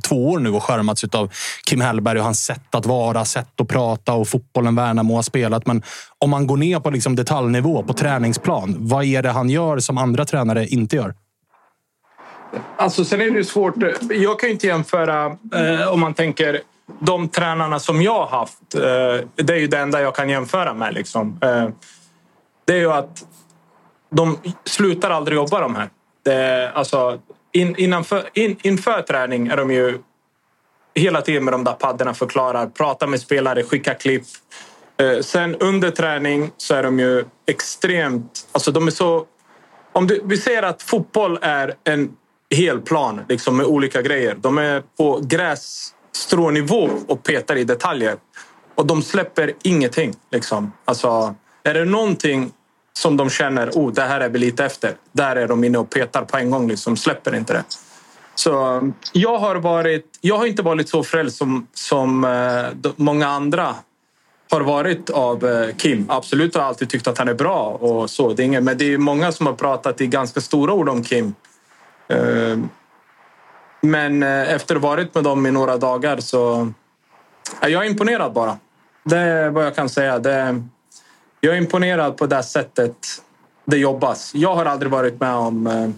två år nu och skärmats av Kim Hellberg och hans sätt att vara, sätt att prata och fotbollen Värnamo har spelat. Men om man går ner på liksom detaljnivå, på träningsplan, vad är det han gör som andra tränare inte gör? Alltså, sen är det ju svårt. Jag kan ju inte jämföra eh, om man tänker de tränarna som jag har haft. Eh, det är ju det enda jag kan jämföra med. Liksom. Eh, det är ju att de slutar aldrig jobba de här. Det, alltså, in, innanför, in, inför träning är de ju hela tiden med de där paddorna förklarar, pratar med spelare, skickar klipp. Eh, sen under träning så är de ju extremt... Alltså de är så... Om du, vi säger att fotboll är en hel plan liksom med olika grejer. De är på grässtrånivå och petar i detaljer. Och de släpper ingenting. Liksom. Alltså, är det någonting som de känner oh, det här är vi lite efter, där är de inne och petar på en gång. Liksom, släpper inte det. Så jag har, varit, jag har inte varit så frälst som, som eh, de- många andra har varit av eh, Kim. Absolut har jag alltid tyckt att han är bra. och så. Det är ingen, men det är många som har pratat i ganska stora ord om Kim. Ehm, men eh, efter att ha varit med dem i några dagar så... är Jag imponerad bara. Det är vad jag kan säga. Det, jag är imponerad på det sättet det jobbas. Jag har aldrig varit med om eh,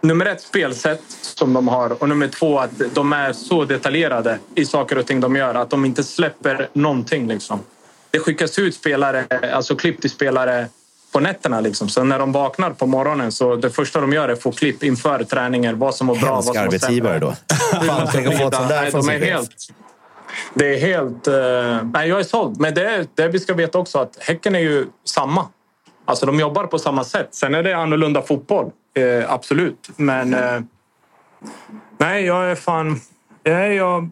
nummer ett spelsätt som de har och nummer två att de är så detaljerade i saker och ting de gör att de inte släpper någonting. Liksom. Det skickas ut spelare, alltså klipp till spelare på nätterna. Liksom. Så när de vaknar på morgonen så det första de gör är att få klipp inför träningen. Vad som var bra, vad Hemsk som var arbetsgivare då. Fan, tänk att få ett sånt där från sin chef. helt, Det är helt... eh, nej, jag är såld. Men det, det vi ska veta också att Häcken är ju samma. Alltså de jobbar på samma sätt. Sen är det annorlunda fotboll. Eh, absolut. Men... Eh, nej, jag är fan... Jag, jag,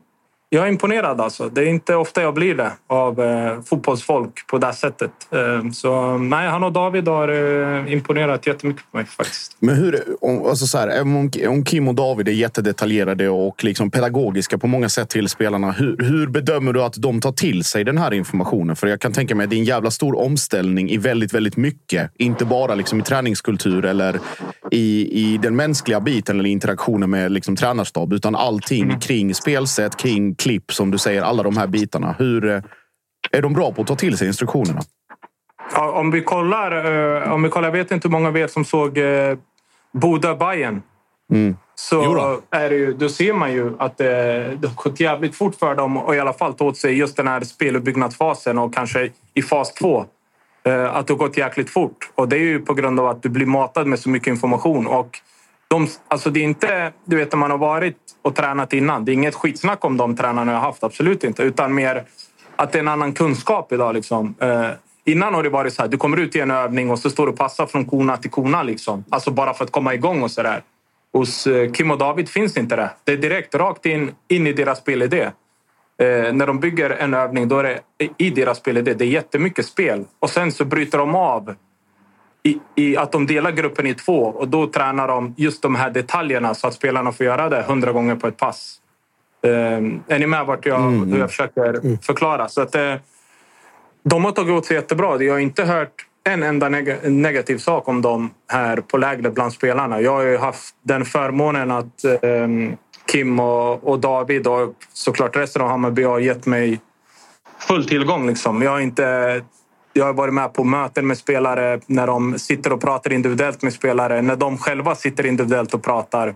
jag är imponerad alltså. Det är inte ofta jag blir det av eh, fotbollsfolk på det sättet. Eh, så nej, han och David har eh, imponerat jättemycket på mig faktiskt. Men hur, om, alltså så här, om, om Kim och David är jättedetaljerade och liksom pedagogiska på många sätt till spelarna. Hur, hur bedömer du att de tar till sig den här informationen? För jag kan tänka mig att det är en jävla stor omställning i väldigt, väldigt mycket. Inte bara liksom i träningskultur eller i, i den mänskliga biten eller interaktionen med liksom tränarstab. Utan allting kring spelsätt, kring klipp som du säger. Alla de här bitarna. Hur, eh, är de bra på att ta till sig instruktionerna? Ja, om vi kollar, eh, om vi kollar, jag vet inte hur många av er som såg eh, boda Bayern Mm. så är det ju, då ser man ju att det, det har gått jävligt fort för dem och i alla fall ta åt sig just den här speluppbyggnadsfasen och kanske i fas två. Att det har gått jäkligt fort. Och det är ju på grund av att du blir matad med så mycket information. Och de, alltså det är inte, du vet när man har varit och tränat innan. Det är inget skitsnack om de tränarna jag har haft, absolut inte. Utan mer att det är en annan kunskap idag. Liksom. Eh, innan har det varit så här, du kommer ut i en övning och så står du och passar från kona till kona. Liksom. Alltså bara för att komma igång och sådär. Hos eh, Kim och David finns inte det. Det är direkt rakt in, in i deras spelidé. Eh, när de bygger en övning då är det i deras spelidé. Det är jättemycket spel. Och sen så bryter de av i, i att de delar gruppen i två och då tränar de just de här detaljerna så att spelarna får göra det hundra gånger på ett pass. Eh, är ni med vart jag, Mm, hur jag försöker förklara? Så att, eh, de har tagit åt sig jättebra. Jag har inte hört en enda neg- negativ sak om dem här på lägret bland spelarna. Jag har ju haft den förmånen att eh, Kim och, och David och såklart resten av Hammarby har gett mig full tillgång. Liksom. Jag, har inte, jag har varit med på möten med spelare när de sitter och pratar individuellt med spelare. När de själva sitter individuellt och pratar.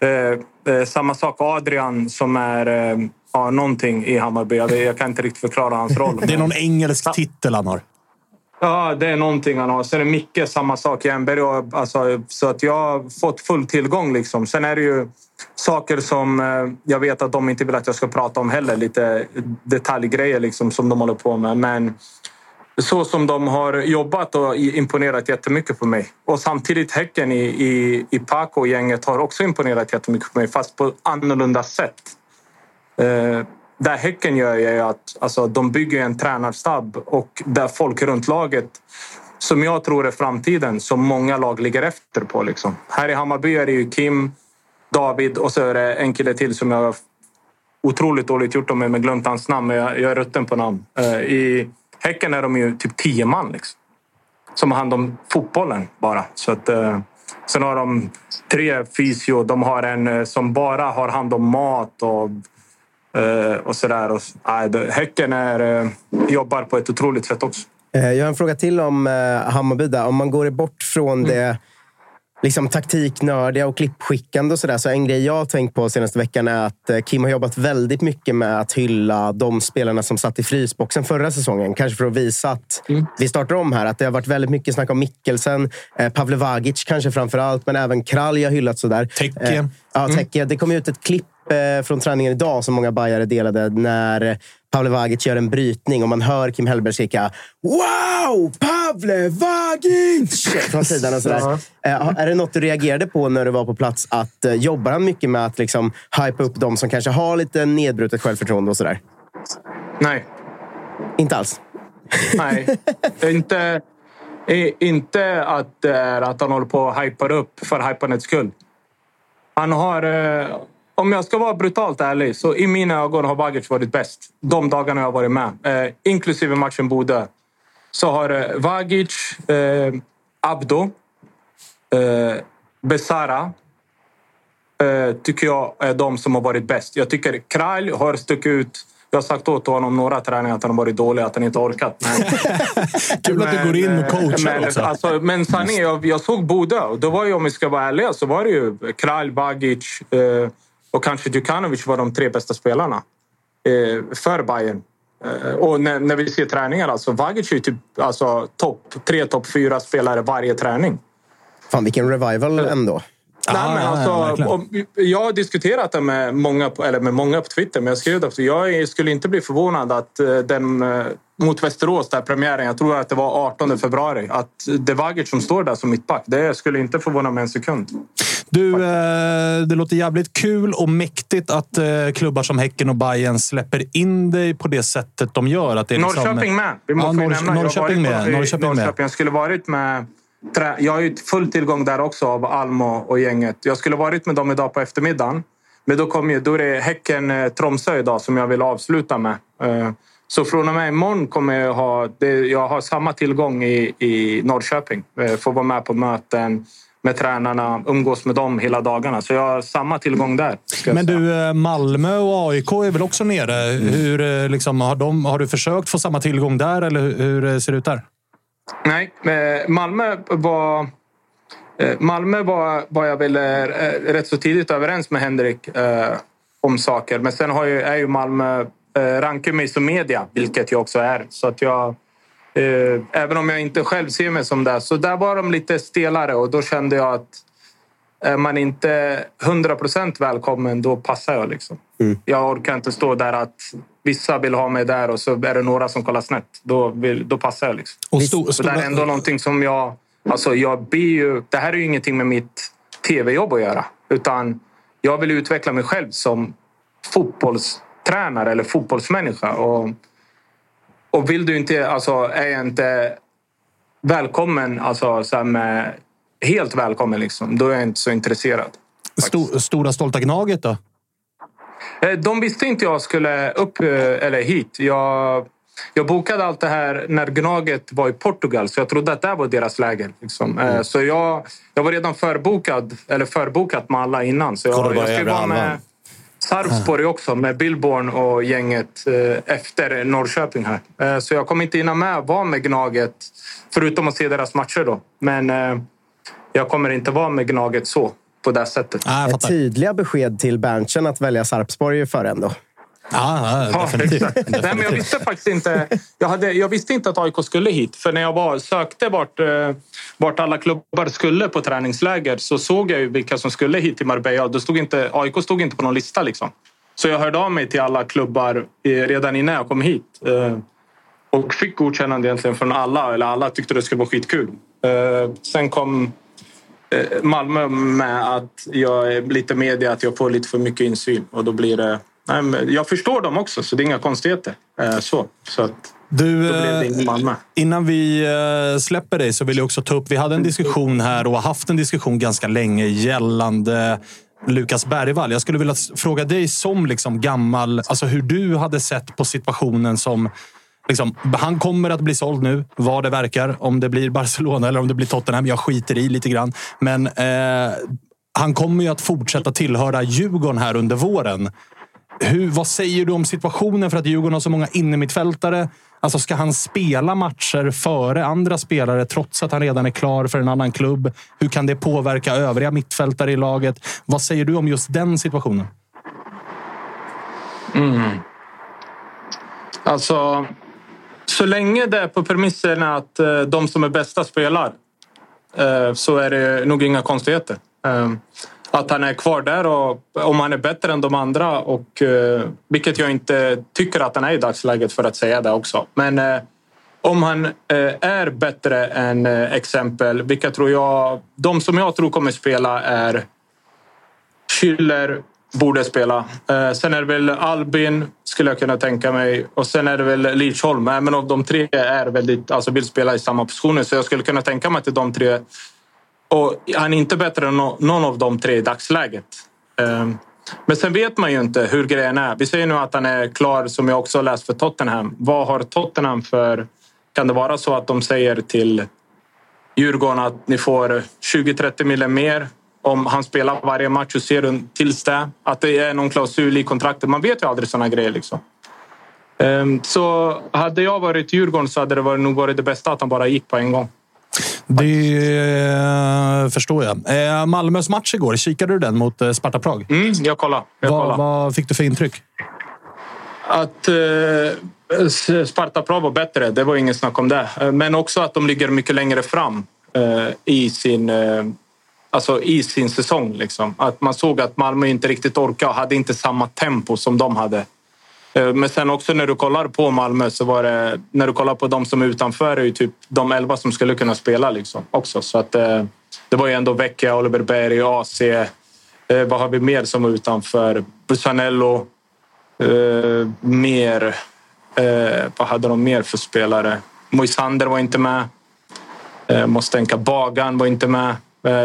Eh, eh, samma sak Adrian som är eh, ja, någonting i Hammarby. Jag, jag kan inte riktigt förklara hans roll. Det är någon engelsk titel han har. Ja, det är någonting han har. Sen är Micke samma sak. Jernberg och, alltså, så att jag har fått full tillgång. Liksom. Sen är det ju saker som eh, jag vet att de inte vill att jag ska prata om heller. Lite detaljgrejer liksom, som de håller på med. Men så som de har jobbat och imponerat jättemycket på mig. Och samtidigt Häcken i, i, i Paco-gänget har också imponerat jättemycket på mig, fast på annorlunda sätt. Eh, där Häcken gör är ju att alltså, de bygger en tränarstab och där folk runt laget som jag tror är framtiden, som många lag ligger efter på. Liksom. Här i Hammarby är det ju Kim, David och så är det en kille till som jag har otroligt dåligt gjort om med glömt hans namn, men jag, jag är rutten på namn. Eh, I Häcken är de ju typ tio man liksom, som har hand om fotbollen bara. Så att, eh, sen har de tre fysio. De har en eh, som bara har hand om mat och, eh, och sådär. Och, nej, häcken är, eh, jobbar på ett otroligt sätt också. Eh, Jag har en fråga till om Hammarby. Där. Om man går bort från det liksom, taktiknördiga och klippskickande och sådär. Så en grej jag har tänkt på senaste veckan är att eh, Kim har jobbat väldigt mycket med att hylla de spelarna som satt i frysboxen förra säsongen. Kanske för att visa att vi startar om här. Att det har varit väldigt mycket snack om Mikkelsen, eh, Pavle Vagic kanske framför allt, men även Kralj har hyllats sådär. Teke. Eh, ja, Teke. Det kom ut ett klipp eh, från träningen idag som många bajare delade när Pavle Vagic gör en brytning och man hör Kim Hellberg skrika “Wow! Pavle Vagic!” från sidan. Och sådär. Eh, Är det något du reagerade på när du var på plats? Att eh, Jobbar han mycket med att liksom, hypa upp de som kanske har lite nedbrutet självförtroende och sådär? Nej. Inte alls? Nej, inte, inte att, att han håller på och hypar upp för hypandets skull. Han har, om jag ska vara brutalt ärlig, så i mina ögon har Vagic varit bäst. De dagarna jag har varit med, eh, inklusive matchen Bodö. Så har eh, Vagic, eh, Abdo, eh, Besara eh, tycker jag är de som har varit bäst. Jag tycker Kralj har stuckit ut. Jag har sagt åt honom några träningar att han har varit dålig, att han inte orkat. Men, Kul att du går in och coachar men, också. Alltså, men sanningen, jag, jag såg Bodö och då var ju, om vi ska vara ärliga, så var det ju Kralj, Bagic eh, och kanske Djukanovic var de tre bästa spelarna eh, för Bayern. Eh, och när, när vi ser träningar, alltså Vagic är ju typ alltså, topp tre, topp fyra spelare varje träning. Fan, vilken revival ändå. Nej, men alltså, jag har diskuterat det med många, eller med många på Twitter, men jag skrev det. Jag skulle inte bli förvånad att eh, den eh, mot Västerås, där premiären, jag tror att det var 18 februari, att det är Vagic som står där som mittback. Det skulle inte förvåna mig en sekund. Du, eh, det låter jävligt kul och mäktigt att eh, klubbar som Häcken och Bayern släpper in dig på det sättet de gör. Att det är liksom, Norrköping med. Vi måste ja, Norr, nämna. Norrköping på- med. i Norrköping. Norrköping. Jag skulle varit med... Jag har ju full tillgång där också av Almo och gänget. Jag skulle varit med dem idag på eftermiddagen. Men då, kom ju, då är det Häcken-Tromsö idag som jag vill avsluta med. Eh, Så från och med imorgon kommer jag ha... Jag har samma tillgång i, i Norrköping. Eh, Får vara med på möten med tränarna, umgås med dem hela dagarna. Så jag har samma tillgång där. Men du, eh, Malmö och AIK är väl också nere? Mm. Hur, eh, liksom, har, de, har du försökt få samma tillgång där eller hur, eh, ser det ut där? Nej, Malmö var... Malmö var, var jag väl rätt så tidigt överens med Henrik eh, om saker. Men sen har ju, är ju Malmö... Eh, rankar mig som media, vilket jag också är. Så att jag... Eh, även om jag inte själv ser mig som det. Så där var de lite stelare och då kände jag att är man inte 100 procent välkommen, då passar jag. Liksom. Jag orkar inte stå där att vissa vill ha mig där och så är det några som kollar snett. Då, vill, då passar jag. Liksom. Och sto- Så det är ändå någonting som jag... Alltså jag blir ju, det här är ju ingenting med mitt tv-jobb att göra. Utan jag vill utveckla mig själv som fotbollstränare eller fotbollsmänniska. Och, och vill du inte... Alltså är jag inte välkommen, alltså med, helt välkommen, liksom, då är jag inte så intresserad. Sto, stora stolta Gnaget då? Eh, De visste inte jag skulle upp eh, eller hit. Jag, jag bokade allt det här när Gnaget var i Portugal, så jag trodde att det var deras läger. Liksom. Eh, Så jag, jag var redan förbokad, eller förbokat med alla innan. Så jag, jag skulle vara med. Sarpsborg också, med Billborn och gänget eh, efter Norrköping här. Eh, Så jag kommer inte hinna med att vara med Gnaget, förutom att se deras matcher då. Men eh, jag kommer inte vara med Gnaget så, på det sättet. Ah, Tydliga besked till Berntsen att välja Sarpsborg för ändå. Ja, Ja, exakt. Nej, men jag visste faktiskt inte. Jag, hade, jag visste inte att AIK skulle hit. För när jag var, sökte vart, eh, vart alla klubbar skulle på träningsläger så såg jag ju vilka som skulle hit till Marbella. Då stod inte, AIK stod inte på någon lista. Liksom. Så jag hörde av mig till alla klubbar redan innan jag kom hit. Eh, och fick godkännande egentligen från alla. Eller alla tyckte det skulle vara skitkul. Eh, sen kom Malmö med att jag är lite media, att jag får lite för mycket insyn. Och då blir det... Jag förstår dem också, så det är inga konstigheter. Eh, Så, så att, Du, eh. Innan vi eh, släpper dig så vill jag också ta upp... Vi hade en diskussion här och har haft en diskussion ganska länge gällande Lukas Bergvall. Jag skulle vilja fråga dig som liksom gammal, alltså hur du hade sett på situationen som Liksom, han kommer att bli såld nu, vad det verkar. Om det blir Barcelona eller om det blir Tottenham. Jag skiter i lite grann. Men eh, han kommer ju att fortsätta tillhöra Djurgården här under våren. Hur, vad säger du om situationen för att Djurgården har så många innermittfältare? Alltså ska han spela matcher före andra spelare trots att han redan är klar för en annan klubb? Hur kan det påverka övriga mittfältare i laget? Vad säger du om just den situationen? Mm. Alltså, så länge det är på premisserna att eh, de som är bästa spelar eh, så är det nog inga konstigheter. Eh, att han är kvar där och om han är bättre än de andra, och, eh, vilket jag inte tycker att han är i dagsläget för att säga det också. Men eh, om han eh, är bättre än eh, exempel, vilka tror jag... De som jag tror kommer spela är Schüller borde spela. Eh, sen är det väl Albin, skulle jag kunna tänka mig. Och sen är det väl Lidsholm. men av de tre är väldigt, alltså vill spela i samma positioner. Så jag skulle kunna tänka mig att det är de tre. Och han är inte bättre än någon av de tre i dagsläget. Ehm, men sen vet man ju inte hur grejen är. Vi säger nu att han är klar, som jag också läst, för Tottenham. Vad har Tottenham för... Kan det vara så att de säger till Djurgården att ni får 20-30 miljoner mer om han spelar varje match och ser du tills det. Att det är någon klausul i kontraktet. Man vet ju aldrig sådana grejer. Liksom. Ehm, så hade jag varit Djurgården så hade det nog varit det bästa att han bara gick på en gång. Det eh, förstår jag. Eh, Malmös match igår, kikade du den mot eh, Sparta Prag? Mm, jag kollade. Jag vad, kollade. vad fick du för intryck? Att eh, Sparta Prag var bättre, det var ingen snack om det. Men också att de ligger mycket längre fram eh, i sin, eh, alltså i sin säsong. Liksom. Att man såg att Malmö inte riktigt orkade och hade inte samma tempo som de hade. Eh, Men sen också när du kollar på Malmö så var det, när du kollar på de som är utanför är ju typ de elva som skulle kunna spela liksom också. Så att eh, det var ju ändå Vecchia, Oliver Berg, AC. Eh, vad har vi mer som var utanför? Busanello. Mer... Vad hade de mer för spelare? Moisander var inte med. Måste tänka. Bagan var inte med.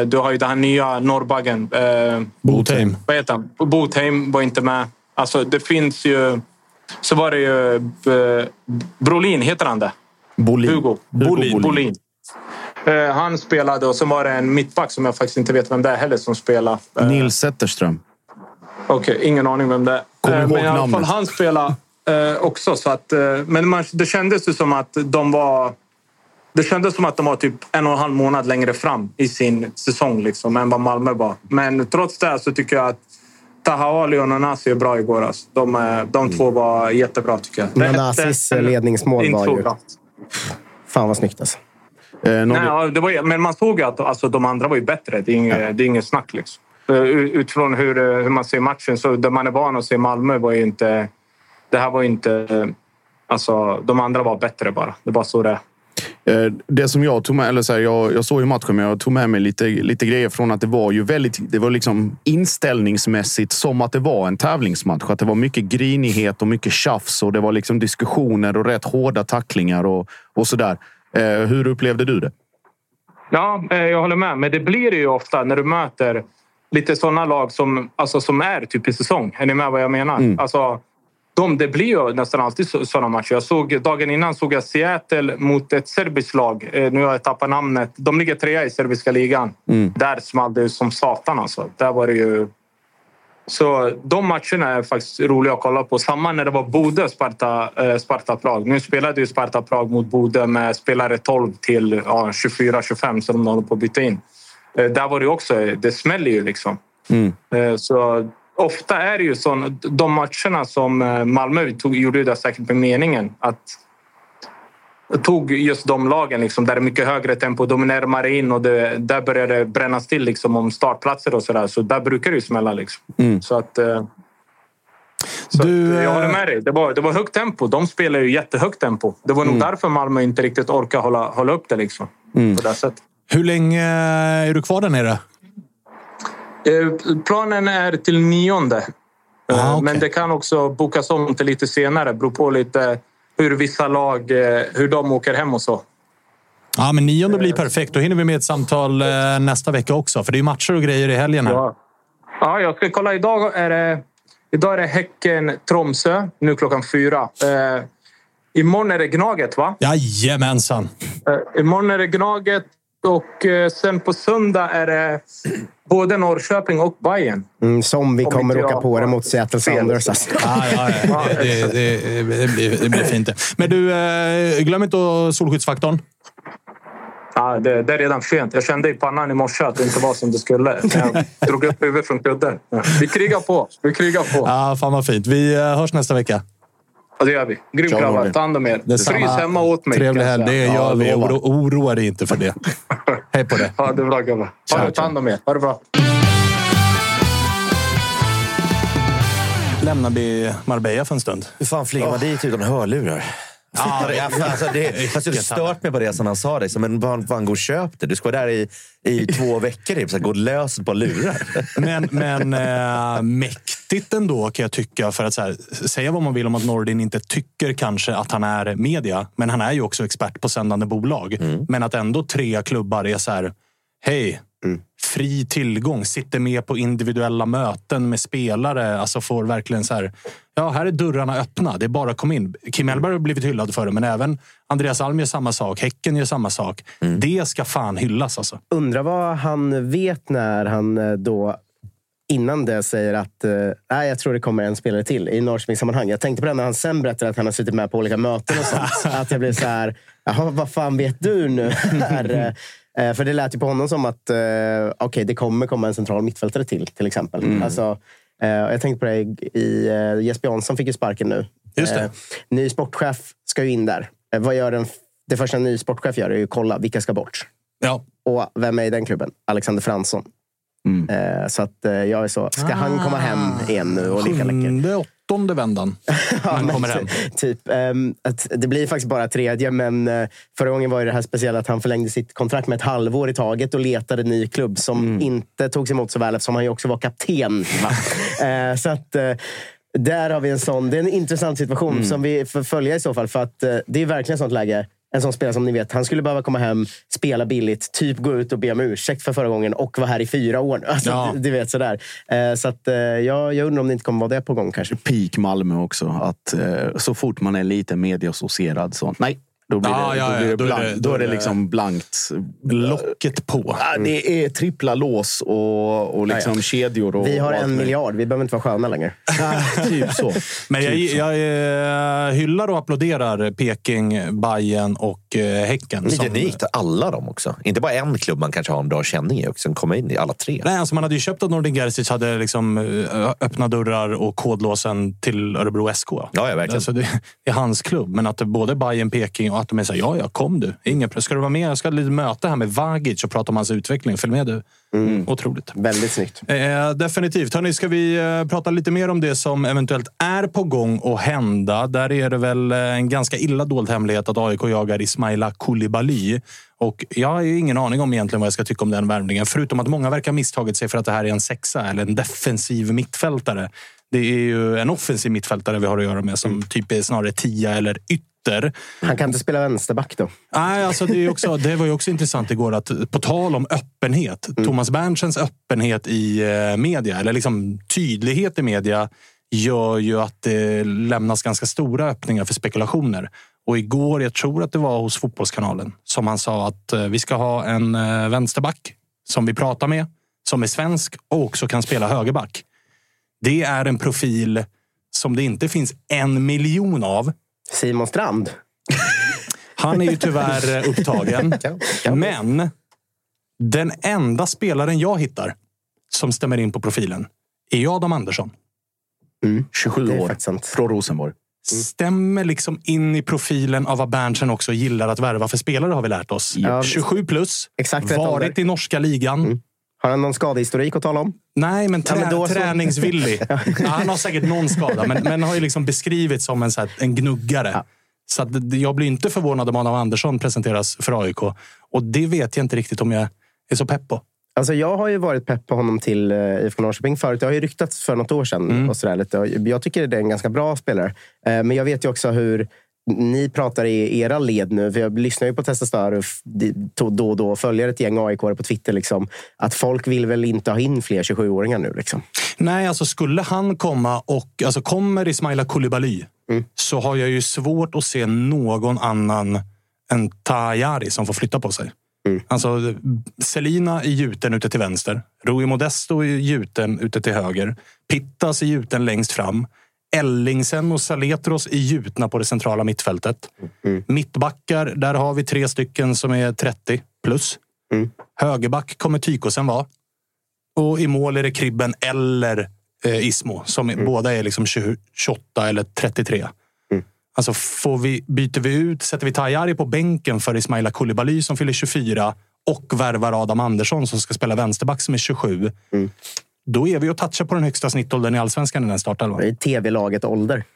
Du har ju den här nya norrbaggen. Botheim. vad heter han? Botheim var inte med. Alltså, det finns ju... Så var det ju... Eh, Brolin, heter han det? Bolin. Hugo. Bolin. Bolin. Eh, han spelade och så var det en mittback som jag faktiskt inte vet vem det är heller som spelade. Eh, Nils Zetterström. Okej, ingen aning vem det är. Ihåg Men i alla fall han spelade också. Så att, men man, det kändes ju som att de var... Det kändes som att de var typ en och en halv månad längre fram i sin säsong liksom, än vad Malmö var. Men trots det så tycker jag att Taha Ali och Nanasi är bra igår. Alltså. De, eh, de två var jättebra tycker jag. Det Nanasis ledningsmål var ju... Fan vad snyggt alltså. Nej, ja, det var, men man såg ju att alltså, de andra var ju bättre. Det är inget, det är inget snack. Liksom. Eh, Utifrån hur, eh, hur man ser matchen, så där man är van att se Malmö var ju inte... Det här var ju inte... eh, Alltså, de andra var bättre bara. Det bara så det är. Eh, Det som jag tog med, eller så här, jag, jag såg ju matchen, men jag tog med mig lite, lite grejer från att det var ju väldigt, det var liksom inställningsmässigt som att det var en tävlingsmatch. Att det var mycket grinighet och mycket tjafs och det var liksom diskussioner och rätt hårda tacklingar och, och sådär. Eh, hur upplevde du det? Ja, eh, jag håller med. Men det blir det ju ofta när du möter lite sådana lag som, alltså, som är typ i säsong. Är ni med vad jag menar? Mm. Alltså, de, det blir ju nästan alltid så- sådana matcher. Jag såg, dagen innan såg jag Seattle mot ett serbiskt lag. Eh, Nu har jag tappat namnet. De ligger trea i serbiska ligan. Mm. Där small det som satan alltså. Där var det ju... Så de matcherna är faktiskt roliga att kolla på. Samma när det var Bodö, Sparta, eh, Sparta Prag. Nu spelade ju Sparta Prag mot Bodö med spelare 12 till ja, 24-25 så de håller på att byta in. Eh, där var det också, det smäller ju liksom. Mm. Eh, Så ofta är det ju så, de matcherna som eh, Malmö tog, gjorde det säkert med meningen. Att tog just de lagen liksom, där det är mycket högre tempo, de är närmare in och det, där börjar det brännas till liksom, om startplatser och sådär. Så där brukar det ju smälla. Liksom. Mm. Så att... eh, Så Du, att, jag håller eh, med dig. Det var, det var högt tempo. De spelar ju jättehögt tempo. Det var nog Mm. därför Malmö inte riktigt orkade hålla, hålla upp det. Liksom, Mm. på det sättet. Hur länge är du kvar där nere? Eh, Planen är till nionde. Eh, Ah, Men det kan också bokas om till lite senare. Beror på lite hur vissa lag eh, hur de åker hem och så. Ja, men nionde blir perfekt. Då hinner vi med ett samtal nästa vecka också. För det är matcher och grejer i helgen här. Ja, Ja, jag ska kolla. Idag är det, idag är det Häcken-Tromsö, nu klockan fyra. Eh, imorgon är det Gnaget, va? Jajamensan! Eh, imorgon är det Gnaget och eh, sen på söndag är det både Norrköping och Bayern. Mm, som vi Om kommer åka på det mot Seattle. Sounders. Alltså. Ja, ja, ja. Det, det, det, blir, det blir fint. Men du, eh, glöm inte solskyddsfaktorn. Ja, det, det är redan sent. Jag kände i pannan i morse att det inte var som det skulle. Jag drog upp huvudet från kudden. Vi krigar på. Vi krigar på. Ja, fan vad fint. Vi eh, hörs nästa vecka. Ja, det gör vi. Grym Ciao, grabbar. Ta hand om er. Frys hemma åt mig. Trevlig helg. Det gör Ja, vi. Oro, oroa dig inte för det. Hej på det. Ja, det bra. Ha det. Ta hand om er. Ha det bra. Lämnar vi Marbella för en stund. Hur fan flyger man dit utan hörlurar? Ja, det, alltså, det, fast jag har stört mig på det som han sa. Liksom. Men fan, fan, gå och köp det. Du ska vara där i, i två veckor. Typ. Så här, gå och lös par lurar. Men, men äh, mäktigt ändå kan jag tycka. För att så här, säga vad man vill om att Nordin inte tycker kanske att han är media. Men han är ju också expert på sändande bolag. Men att ändå tre klubbar är så här. Hej, fri tillgång. Sitter med på individuella möten med spelare. Alltså får verkligen så här. Ja, här är dörrarna öppna. Det är bara att komma in. Kim Hellberg har blivit hyllad för det, men även Andreas Alm gör samma sak. Häcken gör samma sak. Det ska fan hyllas alltså. Undrar vad han vet när han eh, då innan det säger att eh, jag tror det kommer en spelare till i Norrköpingssammanhang. Jag tänkte på det när han sen berättade att han har suttit med på olika möten och sånt. att jag blev så här, jaha, vad fan vet du nu? Här, eh, för det lät ju på honom som att eh, okej, det kommer komma en central mittfältare till, till exempel. Mm. Alltså, eh, jag tänkte på det i, eh, Jesper Jansson fick ju sparken nu. Just det. Eh, ny sportchef ska ju in där. Eh, vad gör den, det första en ny sportchef gör är att kolla vilka ska bort. Ja. Och vem är i den klubben? Alexander Fransson. Eh, så att eh, jag är så, ska han komma hem igen nu och lika läcker? Sjunde, åttonde vändan. Han kommer hem. Typ, att det blir faktiskt bara tredje, men eh, förra gången var ju det här speciella att han förlängde sitt kontrakt med ett halvår i taget och letade ny klubb som inte togs emot så väl eftersom han ju också var kapten. Va? eh, så att, eh, där har vi en sån, det är en intressant situation som vi får följa i så fall. För att eh, det är verkligen ett sånt läge. En sån spelare som ni vet, han skulle behöva komma hem, spela billigt, typ gå ut och be om ursäkt för förra gången och vara här i fyra år. nu. Alltså, Ja. du, du vet sådär. Eh, så att, eh, jag, jag undrar om det inte kommer vara det på gång kanske. Peak Malmö också. Att eh, så fort man är lite medieassocierad så nej. Då blir Ja, det, ja, då ja. blir det, Då är det- då då är det det- liksom blankt. Locket på. Ja, det är trippla lås och, och liksom Ja, ja. kedjor. Och, Vi har en miljard, vi behöver inte vara sköna längre. typ så. Men jag, Typ så. jag eh, hyllar och applåderar Peking, Bayern och eh, Häcken. Men som- genikt, alla dem också. Inte bara en klubb man kanske har en bra känning i och sen komma in i alla tre. Nej, alltså man hade ju köpt att Nordin Gerzic hade liksom eh, öppna dörrar och kodlåsen till Örebro SK. Ja, ja, verkligen. Alltså det, det är hans klubb, men att det både Bayern, Peking och att de är såhär, ja, ja, kom du. Press. ska du vara med? Jag ska ha lite möte här med Vagic och prata om hans utveckling. Följ med du. Otroligt. Väldigt snyggt. Eh, definitivt. Hörrni, ska vi eh, prata lite mer om det som eventuellt är på gång att hända? Där är det väl eh, en ganska illa dold hemlighet att AIK jagar Ismaila Koulibaly. Och jag har ju ingen aning om egentligen vad jag ska tycka om den värvningen. Förutom att många verkar misstagit sig för att det här är en sexa eller en defensiv mittfältare. Det är ju en offensiv mittfältare vi har att göra med som typ är snarare tia eller ytter. Han kan inte spela vänsterback då. Nej, alltså det, är också, det var ju också intressant igår att på tal om öppenhet. Thomas Berntsens öppenhet i eh, media, eller liksom tydlighet i media gör ju att det lämnas ganska stora öppningar för spekulationer. Och igår, jag tror att det var hos Fotbollskanalen, som han sa att eh, vi ska ha en eh, vänsterback som vi pratar med, som är svensk och också kan spela högerback. Det är en profil som det inte finns en miljon av. Simon Strand. Han är ju tyvärr upptagen. Men den enda spelaren jag hittar som stämmer in på profilen är Adam Andersson. 27 Det är år faktiskt sant. från Rosenborg. Stämmer liksom in i profilen av vad Berntsen också gillar att värva för spelare har vi lärt oss. Ja. 27 plus, Exakt varit ålder. i norska ligan. Har han någon skadehistorik att tala om? Nej, men, trä, Ja, men så. träningsvillig. ja, han har säkert någon skada, men, men har ju liksom beskrivits som en, så här, en gnuggare. Så att, jag blir inte förvånad om Adam Andersson presenteras för AIK. Och det vet jag inte riktigt om jag är så pepp på. Alltså jag har ju varit pepp på honom till uh, IFK Norrköping förut. Det har ju ryktats för något år sedan. Mm. Och sådär lite. Jag tycker det är en ganska bra spelare. Eh, men jag vet ju också hur ni pratar i era led nu, för jag lyssnar ju på Testa Stör och då och då följer ett gäng aik på Twitter. Liksom, att folk vill väl inte ha in fler 27-åringar nu? Liksom. Nej, alltså skulle han komma och... Alltså kommer Ismaila Koulibaly så har jag ju svårt att se någon annan än Tajari som får flytta på sig. Alltså, Selina är gjuten ute till vänster. Rui Modesto är gjuten ute till höger. Pittas är gjuten längst fram. Ellingsen och Saletros är gjutna på det centrala mittfältet. Mittbackar, där har vi tre stycken som är 30 plus. Högerback kommer Tykosen vara. Och i mål är det Kribben eller eh, Ismo som är, båda är liksom 20, 28 eller 33. Alltså får vi, byter vi ut, sätter vi Tajari på bänken för Ismaila Koulibaly som fyller 24 och värvar Adam Andersson som ska spela vänsterback som är 27. Då är vi och touchar på den högsta snittåldern i allsvenskan i den startelvan. Det är tv-laget ålder.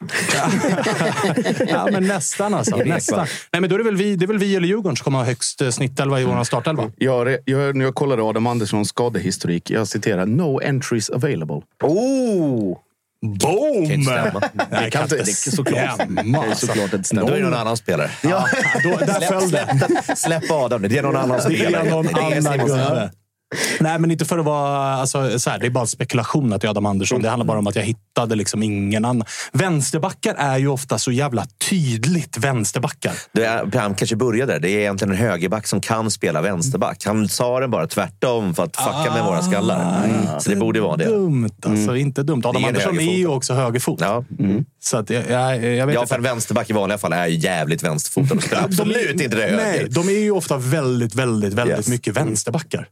Ja, men nästan alltså. nästan. Nej, men då är det, väl vi, det är väl vi eller Djurgården som kommer ha högst eh, snittelva i vår startelva. Jag, jag, när jag kollade Adam Anderssons skadehistorik, jag citerar “No entries available”. Oh! Boom! Kan inte stämma. Det kan inte, det är såklart, det är såklart inte Då är det någon annan spelare. Ja, då, där föll det. Släpp, släpp Adam nu. Det är någon annan Det spelare. är någon Det är annan Simon Svensson. gubbe. Nej, men inte för att vara... Alltså, så här, det är bara spekulation att det är Adam Andersson. Det handlar bara om att jag hittade liksom ingen annan. Vänsterbackar är ju ofta så jävla tydligt vänsterbackar. Det är, han kanske började där. Det är egentligen en högerback som kan spela vänsterback. Han sa den bara tvärtom för att fucka med våra skallar. Så det borde vara det. Dumt alltså. Inte dumt. Adam är Andersson är ju också högerfot. Ja. Så att jag, jag, jag vet Ja, för en vänsterback i vanliga fall är ju jävligt vänsterfotad spelar absolut inte det höger. Nej, de är ju ofta väldigt, väldigt, väldigt Yes. mycket vänsterbackar.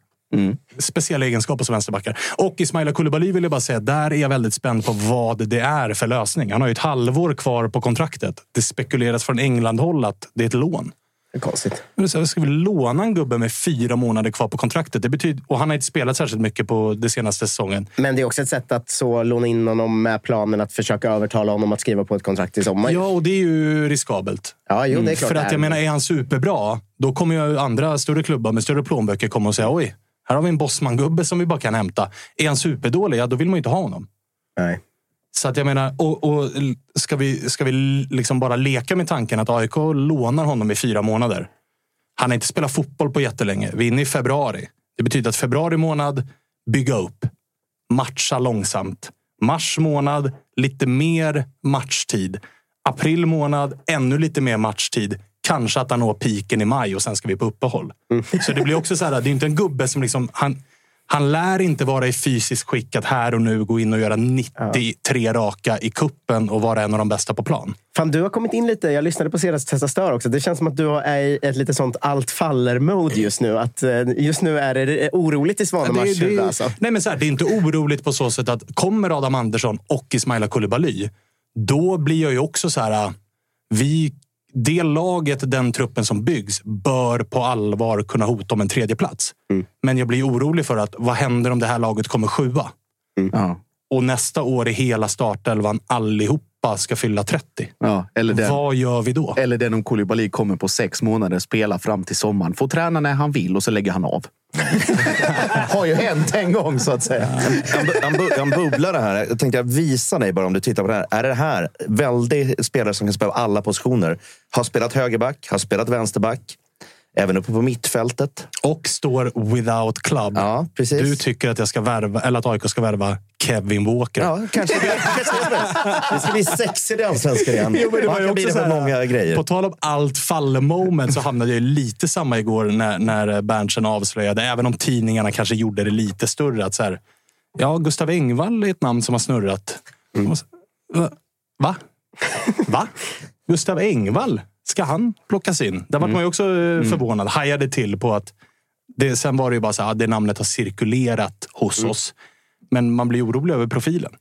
Speciella egenskaper som vänsterbackar. Och Ismaila Koulibaly vill jag bara säga, där är jag väldigt spänd på vad det är för lösning. Han har ju ett halvår kvar på kontraktet. Det spekuleras från England-håll att det är ett lån. Det är konstigt. Men så Ska vi låna en gubbe med fyra månader kvar på kontraktet? Det betyder, och han har inte spelat särskilt mycket på den senaste säsongen. Men det är också ett sätt att så låna in honom med planen att försöka övertala honom att skriva på ett kontrakt i sommar. Ja, och det är ju riskabelt. Ja, jo, det är klart För att jag menar, är han superbra, då kommer ju andra större klubbar med större plånböcker komma och säga oj, här har vi en Bosman-gubbe som vi bara kan hämta. Är han superdålig, ja då vill man ju inte ha honom. Nej. Så att jag menar, och, och ska vi, ska vi liksom bara leka med tanken att AIK lånar honom i fyra månader. Han har inte spelat fotboll på jättelänge. Vi är inne i februari. Det betyder att februari månad, bygga upp. Matcha långsamt. Mars månad, lite mer matchtid. April månad, ännu lite mer matchtid. Kanske att han når piken i maj och sen ska vi på uppehåll. Så det blir också så här, det är inte en gubbe som liksom... Han, han lär inte vara i fysiskt skick att här och nu gå in och göra 93 raka i kuppen och vara en av de bästa på plan. Fan, du har kommit in lite. Jag lyssnade på senaste Testa Stör också. Det känns som att du är i ett lite sånt allt faller-mode just nu. Att, eh, just nu är det oroligt i Svanemars huvud. det, Alltså. nej men så här, det är inte oroligt på så sätt att kommer Adam Andersson och Ismaila Koulibaly, då blir jag ju också så här... Vi, det laget, den truppen som byggs, bör på allvar kunna hota om en tredje plats. Men jag blir orolig för att vad händer om det här laget kommer sjua? Ja. Och nästa år är hela startelvan allihopa ska fylla 30. Ja, eller den, Vad gör vi då? eller den om Koulibaly kommer på sex månader, spelar fram till sommaren, får träna när han vill och så lägger han av. Har ju hänt en gång så att säga. En, bu- en, bu- en bubblare här. Jag tänkte jag visa dig bara om du tittar på det här. Är det här väldigt spelare som kan spela alla positioner? Har spelat högerback, har spelat vänsterback. Även uppe på mittfältet. Och står without club. Ja, precis. Du tycker att jag ska värva, eller att AIK ska värva Kevin Walker. Ja, kanske det. Det. Ska bli sexigt i Allsvenskan igen. Jo, men det var ju också så här, många grejer. På tal om allt fall-moment så hamnade jag lite samma igår när, när Berntsen avslöjade, även om tidningarna kanske gjorde det lite större. Att så här, ja, Gustav Engvall är ett namn som har snurrat. Mm. Va? Va? Gustav Engvall? Ska han plockas in? Där Mm. var man ju också eh, förvånad. Hajade till på att det, sen var det ju bara så här, ah, det namnet har cirkulerat hos Mm. oss. Men man blir orolig över profilen.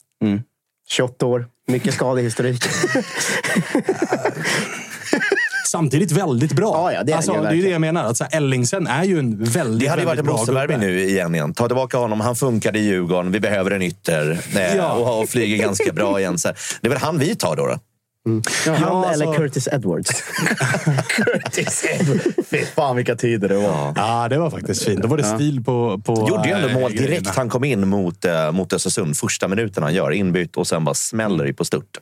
28 år, mycket skadehistorik. Samtidigt väldigt bra. Ja, ja, det är alltså, ju det är ju det jag menar. Alltså, Ellingsen är ju en väldigt, Det hade varit väldigt en bra måste-värvning gubbe. nu igen, igen. Ta tillbaka honom. Han funkade i Djurgården. Vi behöver en ytter. Ja. och, och flyger ganska bra igen. Så det är väl han vi tar då? då? Han Ja, eller alltså- Curtis Edwards. Curtis Edwards. Fy fan vilka tider det var. Ja, det var faktiskt fint. Då var det stil på... på Gjorde ju ändå äh, mål direkt grejerna. han kom in mot, eh, mot Östersund. Första minuten han gör. Inbytt och sen bara smäller det på stört.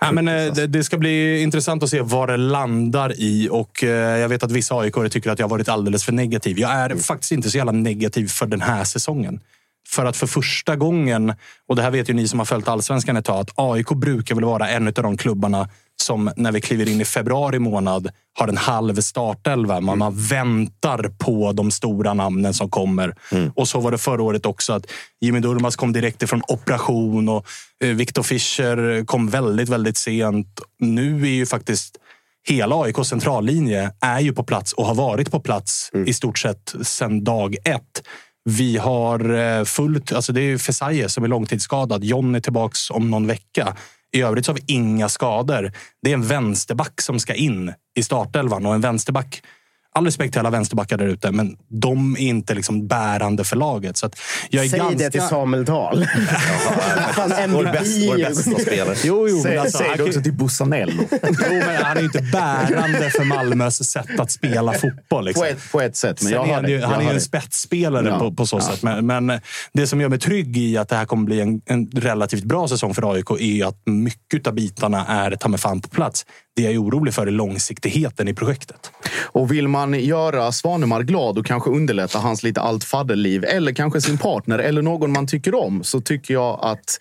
Ja, men, eh, det, det ska bli intressant att se vad det landar i. Och eh, Jag vet att vissa aik tycker att jag har varit alldeles för negativ. Jag är faktiskt inte så jävla negativ för den här säsongen. För att för första gången, och det här vet ju ni som har följt allsvenskan ett tag, att AIK brukar väl vara en av de klubbarna som när vi kliver in i februari månad har en halv startelva. Man, man väntar på de stora namnen som kommer. Och så var det förra året också. att Jimmy Durmaz kom direkt ifrån operation och eh, Viktor Fischer kom väldigt, väldigt sent. Nu är ju faktiskt hela AIKs centrallinje är ju på plats och har varit på plats i stort sett sedan dag ett. Vi har eh, fullt... Alltså det är ju Fesaye som är långtidsskadad. John är tillbaka om någon vecka. I övrigt så har vi inga skador. Det är en vänsterback som ska in i startelvan och en vänsterback All respekt till alla vänsterbackar där ute, men de är inte liksom bärande för laget. Så att jag är Säg ganska... det till Samuel Dahl. Vår, bästa spelare. Jo, jo, men Säg, alltså, säg han det också till Bussanello. Jo, men han är ju inte bärande för Malmös sätt att spela fotboll. Liksom. På ett, på ett sätt. Men Sen jag är har han det. ju, han är ju en det. spetsspelare Ja. på, på så Ja. sätt. Men, men det som gör mig trygg i att det här kommer bli en, en relativt bra säsong för AIK är ju att mycket av bitarna är ta mig fan på plats. Det jag är orolig för är långsiktigheten i projektet. Och vill man göra Svanemar glad och kanske underlätta hans lite allt fadderliv eller kanske sin partner eller någon man tycker om så tycker jag att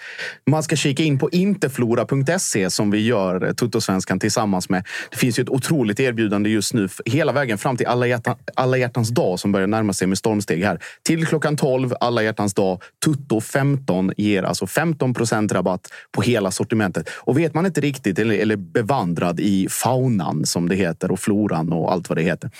man ska kika in på inteflora.se som vi gör eh, Tuttosvenskan tillsammans med. Det finns ju ett otroligt erbjudande just nu hela vägen fram till alla, hjärtan, alla hjärtans dag som börjar närma sig med stormsteg här. Till klockan 12 alla hjärtans dag. Tutto 15 ger alltså 15 procent rabatt på hela sortimentet. Och vet man inte riktigt eller, eller bevandrad i faunan som det heter och floran och allt vad det heter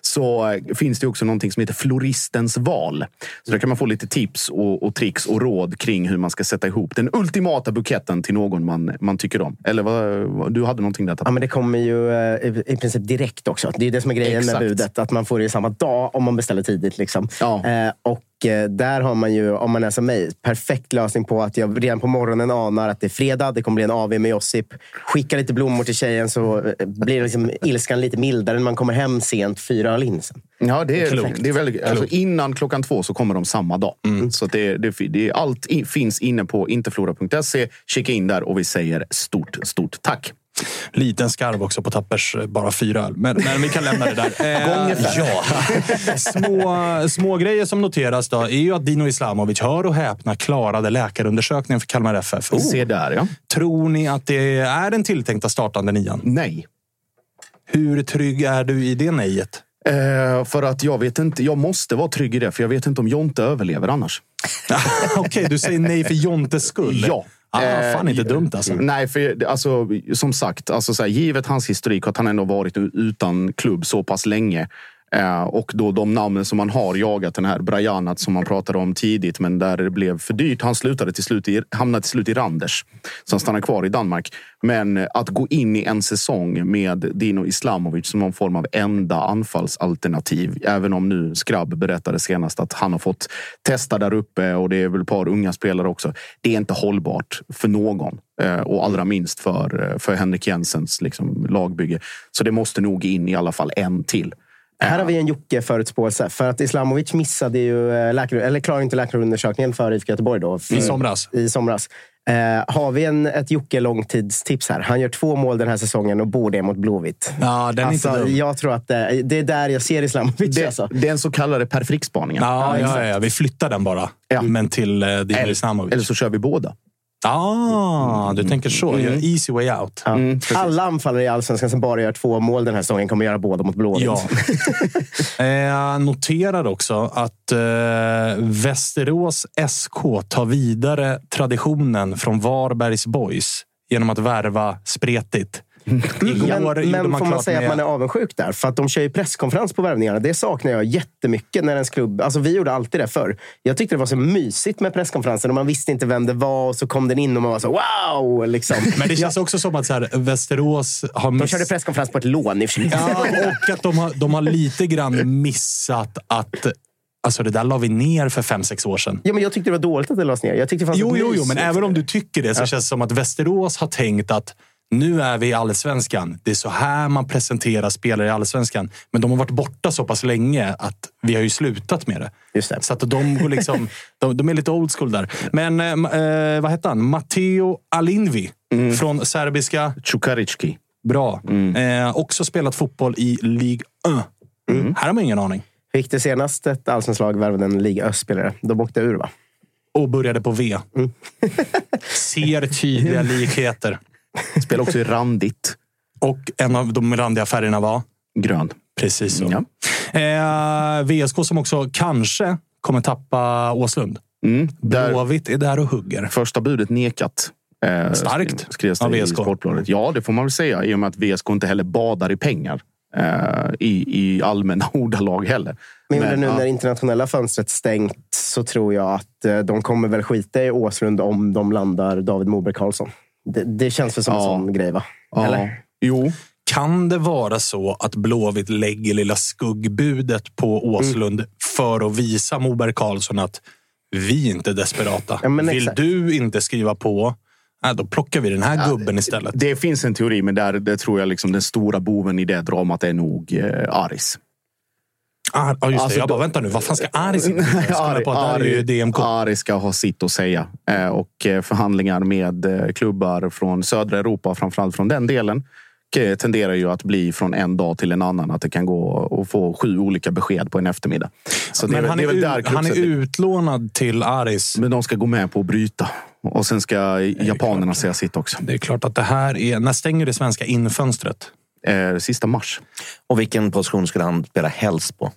så finns det också någonting som heter floristens val. Så där kan man få lite tips och, och tricks och råd kring hur man ska sätta ihop den ultimata buketten till någon man, man tycker om. Eller vad, du hade någonting där? Ja, men det kommer ju eh, i, i princip direkt också. Det är det som är grejen Exakt. med budet. Att man får det samma dag om man beställer tidigt. Liksom. Ja. Eh, och eh, där har man ju, om man är som mig, perfekt lösning på att jag redan på morgonen anar att det är fredag. Det kommer bli en AV med Josip. Skicka lite blommor till tjejen så eh, blir liksom ilskan lite mildare när man kommer hem sent fyra öl in sen. Ja, det är, Klokt. det är väldigt, alltså innan klockan två så kommer de samma dag. Så att det, det, det, allt finns inne på inteflora.se. Kika in där och vi säger stort, stort tack. Liten skarv också på Tappers, eh, bara fyra öl. Men, men vi kan lämna det där. Eh, ja. små, små grejer som noteras då är ju att Dino Islamovic, hör och häpna, klarade läkarundersökningen för Kalmar FF. Oh. Se där ja. Tror ni att det är den tilltänkta startande nian? Nej. Hur trygg är du i det nejet? Eh, för att jag vet inte, jag måste vara trygg i det för jag vet inte om Jonte överlever annars. Okej, du säger nej för Jontes skull? Ja. Ah, Eh, fan, inte dumt alltså. Nej, för alltså, som sagt, alltså, så här, givet hans historik att han ändå varit utan klubb så pass länge. Eh, och då de namnen som man har jagat, den här Brajanat som man pratade om tidigt, men där det blev för dyrt. Han slutade till slut i, hamnade till slut i Randers, som stannar kvar i Danmark. Men att gå in i en säsong med Dino Islamovic som någon form av enda anfallsalternativ. Även om nu Skrabb berättade senast att han har fått testa där uppe och det är väl ett par unga spelare också. Det är inte hållbart för någon. Eh, och allra minst för, eh, för Henrik Jensens liksom, lagbygge. Så det måste nog in i alla fall en till. Här har vi en Jocke-förutspåelse. För att Islamovic missade ju eh, läkare, eller klarade inte läkarundersökningen för IFK Göteborg. Då, för, I somras. I somras. Eh, har vi en, ett Jocke långtidstips här? Han gör två mål den här säsongen och borde mot Blåvitt. Ja, den är alltså, inte dum. jag tror att det, det är där jag ser Islamovic. Det, alltså. Den så kallade per Frick-spaningen. Ja, ja, ja, vi flyttar den bara. Ja. Men till eh, Dino Islamovic. eller så kör vi båda. Ah, du tänker så. Gör Easy way out. Ja. Mm. Alla anfallare i Allsvenskan som bara gör två mål den här säsongen kommer göra båda mot Blåvitt. Ja. Eh, Jag noterar också att eh, Västerås SK tar vidare traditionen från Varbergs Boys genom att värva spretigt. Igår Men, men man får man säga med... att man är avundsjuk där? För att de kör ju presskonferens på värvningarna. Det saknar jag jättemycket när ens klubb... Alltså vi gjorde alltid det förr. Jag tyckte det var så mysigt med presskonferensen och man visste inte vem det var och så kom den in och man var så wow! Liksom. Men det känns också som att så här, Västerås har De miss... körde presskonferens på ett lån i och för sig. Ja, och att de har, de har lite grann missat att... Alltså det där la vi ner för fem sex år sedan. Ja, men jag tyckte det var dåligt att det lades ner. Jag tyckte det Jo, jo, jo, men även om du tycker det så känns det som att Västerås har tänkt att Nu är vi i allsvenskan. Det är så här man presenterar spelare i allsvenskan. Men de har varit borta så pass länge att vi har ju slutat med det. Just det. Så att de, går liksom, de, de är lite old school där. Men eh, vad hette han? Matteo Alinvi från serbiska... Cukaricki. Bra. Eh, också spelat fotboll i Ligue 1. Här har man ingen aning. Fick det senast ett allsvenskt lag värvade en Liga Öst-spelare. De åkte ur, va? Och började på V. Ser tydliga likheter. Spelar också i randigt. Och en av de randiga färgerna var? Grön. Precis så. Ja. Eh, VSK som också kanske kommer tappa Åslund. Mm, där, Blåvitt är där och hugger. första budet nekat. Eh, Starkt Skrevs det av i VSK. Sportbladet. Ja, det får man väl säga. I och med att VSK inte heller badar i pengar. Eh, i, I allmänna ordalag heller. Men, men nu ja. när internationella fönstret stängt så tror jag att eh, de kommer väl skita i Åslund om de landar David Moberg Karlsson. Det, det känns väl som en Ja. sån grej, va? Ja. Eller? Jo. Kan det vara så att Blåvitt lägger lilla skuggbudet på Åslund för att visa Moberg Karlsson att vi inte är desperata? Ja, men Vill exakt. du inte skriva på, äh, då plockar vi den här gubben istället. Det finns en teori, men där, det tror jag liksom den stora boven i det dramat är nog eh, Aris. Ah, ja, just Alltså, det. Jag bara, vänta nu, vad fan ska? Så kom jag på ju DMK. Ari ska ha sitt att säga. Eh, Och eh, förhandlingar med eh, klubbar från södra Europa, framförallt från den delen, tenderar ju att bli från en dag till en annan. Att det kan gå att få sju olika besked på en eftermiddag. Så Men är, han är, är han är utlånad till Aris. Men de ska gå med på att bryta. Och sen ska japanerna säga sitt också. Det är klart att det här är... När stänger det svenska infönstret? Eh, sista mars. Och vilken position skulle han spela helst på?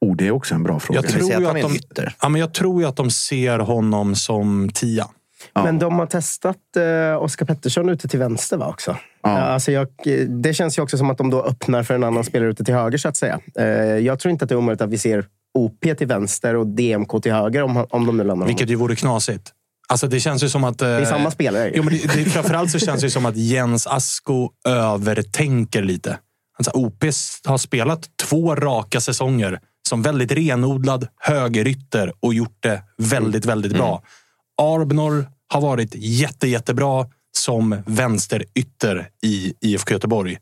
Oh, det är också en bra fråga. Jag tror, att ju att en de, ytter? ja, men jag tror ju att de ser honom som tia. Men de har testat eh, Oskar Pettersson ute till vänster, va? Också. Ja. Eh, Alltså jag, det känns ju också som att de då öppnar för en annan spelare ute till höger, så att säga. Eh, jag tror inte att det är omöjligt att vi ser OP till vänster och DMK till höger, om, om de nu landar Vilket ju vore knasigt. Alltså det känns ju som att... Det är samma spelare. ju. Jo, men det, det, framförallt så känns det som att Jens Asko övertänker lite. Alltså, OP har spelat två raka säsonger som väldigt renodlad högerytter och gjort det väldigt, väldigt bra. Arbnor har varit jätte, jättebra som vänsterytter i IFK Göteborg.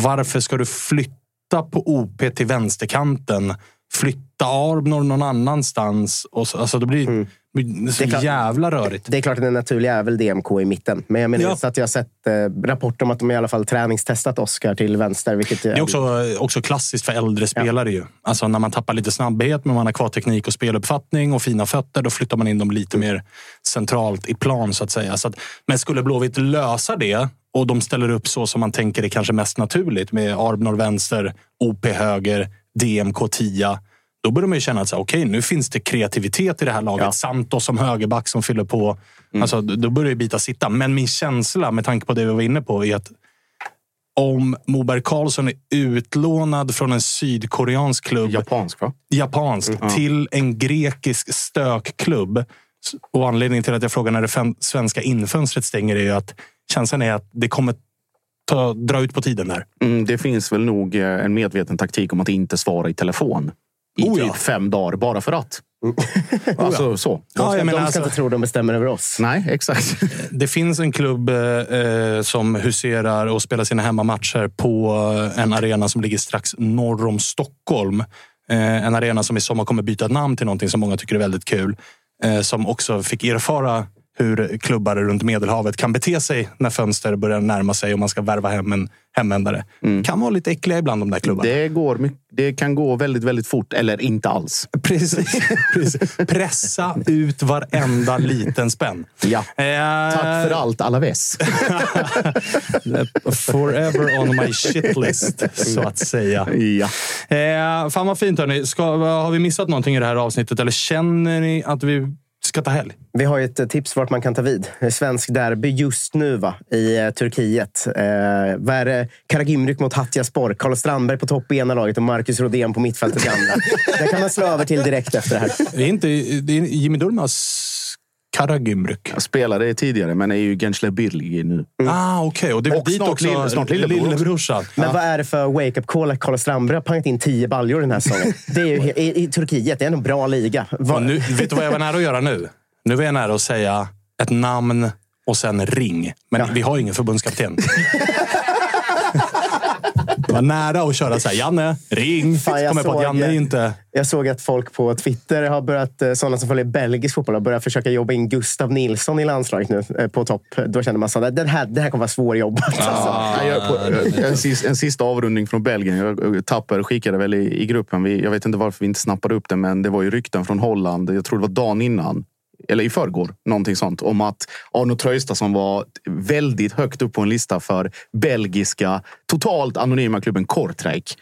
Varför ska du flytta på OP till vänsterkanten? Flytta Arbnor någon annanstans? Och så, alltså det blir, så Det är klart. jävla rörigt. Det är klart att den naturliga är väl DMK i mitten. Men jag menar Ja. att jag har sett eh, rapporter om att de i alla fall träningstestat Oskar till vänster. Vilket Det är också, också klassiskt för äldre spelare. ju. Alltså när man tappar lite snabbhet, men man har kvar teknik och speluppfattning och fina fötter, då flyttar man in dem lite mer centralt i plan. så att säga. Så att, men skulle Blåvitt lösa det och de ställer upp så som man tänker är kanske mest naturligt med Arbnor vänster, OP höger, DMK 10 då börjar man ju känna att okej, nu finns det kreativitet i det här laget. Santos som högerback som fyller på. Alltså, då börjar ju bita sitta. Men min känsla, med tanke på det vi var inne på, är att om Moberg Karlsson är utlånad från en sydkoreansk klubb, Japansk, va? japansk, till en grekisk stökklubb. Och anledningen till att jag frågar när det fem- svenska infönstret stänger är ju att känslan är att det kommer ta, dra ut på tiden där. Mm, det finns väl nog eh, en medveten taktik om att inte svara i telefon. I Oh ja. typ fem dagar, bara för att. Alltså så. De Ja, ska, menar de ska alltså- inte tro de bestämmer över oss. Nej, exakt. Det finns en klubb eh, som huserar och spelar sina hemmamatcher på eh, en arena som ligger strax norr om Stockholm. Eh, en arena som i sommar kommer byta namn till någonting som många tycker är väldigt kul. Eh, som också fick erfara hur klubbar runt Medelhavet kan bete sig när fönster börjar närma sig och man ska värva hem en hemvändare. Kan vara lite äckliga ibland de där klubbarna. Det, går, det kan gå väldigt, väldigt fort. Eller inte alls. Precis, precis. Pressa ut varenda liten spänn. Ja. Eh, Tack för allt, Alaves. Forever on my shitlist, så att säga. ja. Eh, fan vad fint hörni. Ska, har vi missat någonting i det här avsnittet? Eller känner ni att vi ska ta helg? Vi har ju ett eh, tips vart man kan ta vid. Svensk derby just nu va? i eh, Turkiet. Eh, vad är det? Karagümrük mot Hatyaspor. Karl Strandberg på topp i ena laget och Marcus Rodén på mittfältet i andra. det kan man slå över till direkt efter det här. Det är inte det är Jimmy Durmaz Karagümrük. Jag spelade tidigare, men är ju Gençler Birliği nu. Ah, okej. Och det är Och dit snart också lill- snart lillebror lillebrorsan. Men vad är det för wake-up call att Karl Strandberg har pangat in tio baljor den här säsongen? Det är ju, i, I Turkiet, det är en bra liga. Vad- nu, vet du vad jag var nära att göra nu? Nu var jag nära att säga ett namn och sen ring. Men vi har ingen förbundskapten. Var nära att köra så här, Janne, ring. Fan, jag jag på att såg- Janne är inte... Jag såg att folk på Twitter har börjat, eh, sådana som följer belgisk fotboll, har börjat försöka jobba in Gustav Nilsson i landslaget nu eh, på topp. Då kände man att det här, det här kommer vara svårjobbat. Alltså. Jag, på, en, sista, en sista avrundning från Belgien. Jag, Tapper skickade väl i, i gruppen. Vi, jag vet inte varför vi inte snappade upp det, men det var ju rykten från Holland. Jag tror det var dagen innan. Eller i förrgår, någonting sånt. Om att Arno Traustason var väldigt högt upp på en lista för belgiska, totalt anonyma klubben Kortrijk.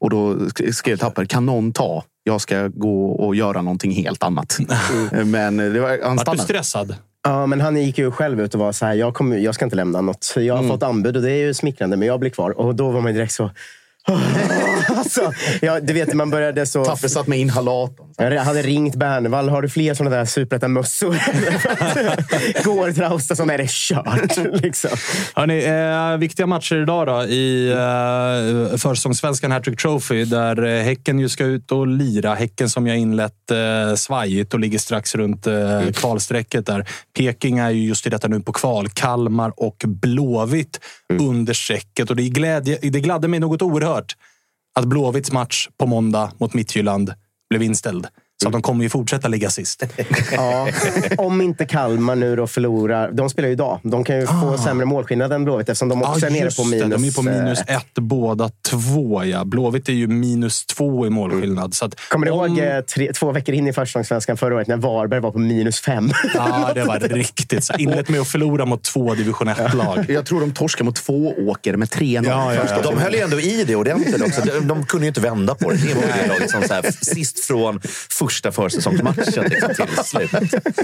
Och då sk- skrev Tapper, kan någon ta? Jag ska gå och göra någonting helt annat. Men det var, han Vart du stressad? Ja, men han gick ju själv ut och var så här, jag, kommer, jag ska inte lämna något. Jag har Mm. fått anbud och det är ju smickrande, men jag blir kvar. Och då var man direkt så... alltså, ja, du vet, man började så... Tapper satt med inhalatorn. Jag hade ringt Bernvall. Har du fler sådana där superettan-mössor? Går Traustason är det kört. liksom. Hörrni, eh, viktiga matcher idag då i eh, försäsongssvenskan Hattrick Trophy där eh, Häcken ju ska ut och lira. Häcken som jag inlett eh, svajigt och ligger strax runt eh, kvalstrecket där. Peking är ju just i detta nu på kval. Kalmar och Blåvitt under strecket. Och det, glädje, det gladde mig något oerhört att Blåvitts match på måndag mot Midtjylland blev inställd. Så att de kommer ju fortsätta ligga sist. Ja, om inte Kalmar nu då förlorar. De spelar ju idag. De kan ju få sämre målskillnad än Blåvitt eftersom de också är nere Ah. på det. minus... De är på minus eh, ett båda två. Ja. Blåvitt är ju minus två i målskillnad. Så att Kommer du om- ihåg eh, tre, två veckor in i försäsongssvenskan förra året när Varberg var på minus fem? Ja, det var riktigt. Så inlett med att förlora mot två division 1-lag. Jag tror de torskar mot två åker med 3-0. Ja, ja, ja. De höll ju ändå i det ordentligt också. De, de kunde ju inte vända på det. Det var ju det laget som så här, sist från första försäsongsmatchen liksom, till slut.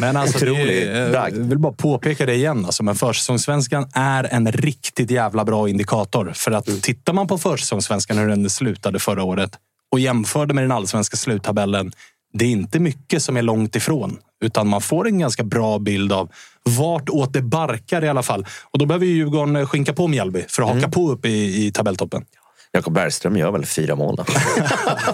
Men alltså, Otrolig det, eh, jag vill bara påpeka det igen. Alltså, men försäsongssvenskan är en riktigt jävla bra indikator. För att Mm. tittar man på försäsongssvenskan, hur den slutade förra året och jämför det med den allsvenska sluttabellen. Det är inte mycket som är långt ifrån. Utan man får en ganska bra bild av vart åt det barkar i alla fall. Och då behöver ju Djurgården skinka på Mjällby för att haka Mm. på upp i, i tabelltoppen. Jakob Bergström gör väl fyra mål då?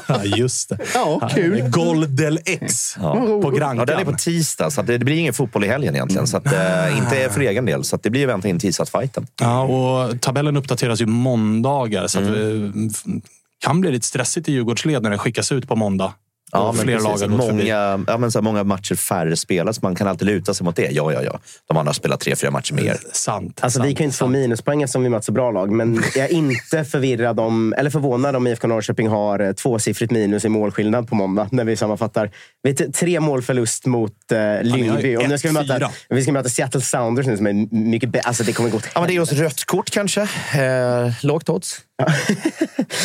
Ja, just det. Ja, kul. Goldel X på Grankan. Ja, den är på tisdag, så det, blir ingen fotboll i helgen egentligen. Så att, eh, inte för egen del. Så att det blir vänta in tisdagsfajten. Ja, och tabellen uppdateras ju måndagar. Så att Mm. det kan bli lite stressigt i Djurgårdsled när den skickas ut på måndag. Ja, men flera precis. lag många, ja, men så här, många matcher färre spelas. Man kan alltid luta sig mot det. Ja, ja, ja. De andra har spelat tre, fyra matcher mer. Sant. Alltså, vi kan ju inte få minuspoäng eftersom vi möter så bra lag. Men jag är inte förvirrad om, eller förvånad om IFK Norrköping har eh, tvåsiffrigt minus i målskillnad på måndag. När vi sammanfattar. Vi har tre målförlust mot eh, Lyngby. Och nu ska vi, möta, 1-4. vi ska möta Seattle Sounders nu som är mycket bättre. Alltså, det kommer gå åt Ja, men det är oss rött kort kanske. Eh, lågt odds.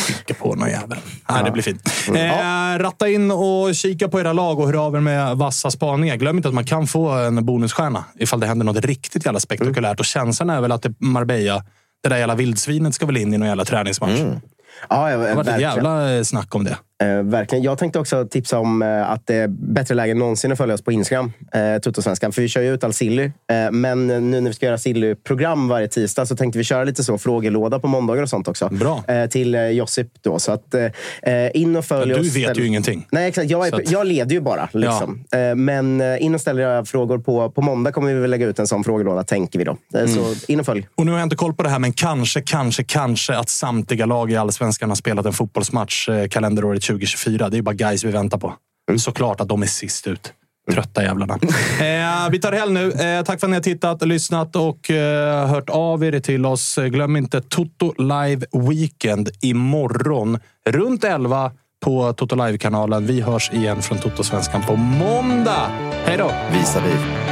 Skicka på någon jävel. Nej, det blir fint. Eh, ratta in och kika på era lag och hör av er med vassa spaningar. Glöm inte att man kan få en bonusstjärna ifall det händer något riktigt jävla spektakulärt. Och känslan är väl att det, Marbella, det där jävla vildsvinet ska väl in i någon jävla träningsmatch. Ja, ja, Det har varit ett jävla eh, snack om det. Eh, verkligen. Jag tänkte också tipsa om eh, att det är bättre läge än någonsin att följa oss på Instagram, eh, Tuttosvenskan. För vi kör ju ut all silly. Eh, men nu när vi ska göra silly-program varje tisdag så tänkte vi köra lite så frågelåda på måndagar och sånt också. Bra. Eh, till eh, Josip då. Så att eh, in och följ Ja, du oss. vet ju ingenting. Nej, exakt. Jag, är, att- jag leder ju bara. Liksom. Eh, men eh, in och ställ era frågor. På, på måndag kommer vi väl lägga ut en sån frågelåda, tänker vi då. Eh, Mm. Så in och följ. Och nu har jag inte koll på det här, men kanske, kanske, kanske att samtliga lag i Allsvenskan har spelat en fotbollsmatch eh, kalenderåret 2024. Det är bara guys vi väntar på. Såklart att de är sist ut. Trötta jävlarna. eh, vi tar helg nu. Eh, tack för att ni har tittat, lyssnat och eh, hört av er till oss. Glöm inte Toto Live Weekend imorgon runt 11 på Toto Live-kanalen. Vi hörs igen från Toto-svenskan på måndag. Hej då! Visa vi.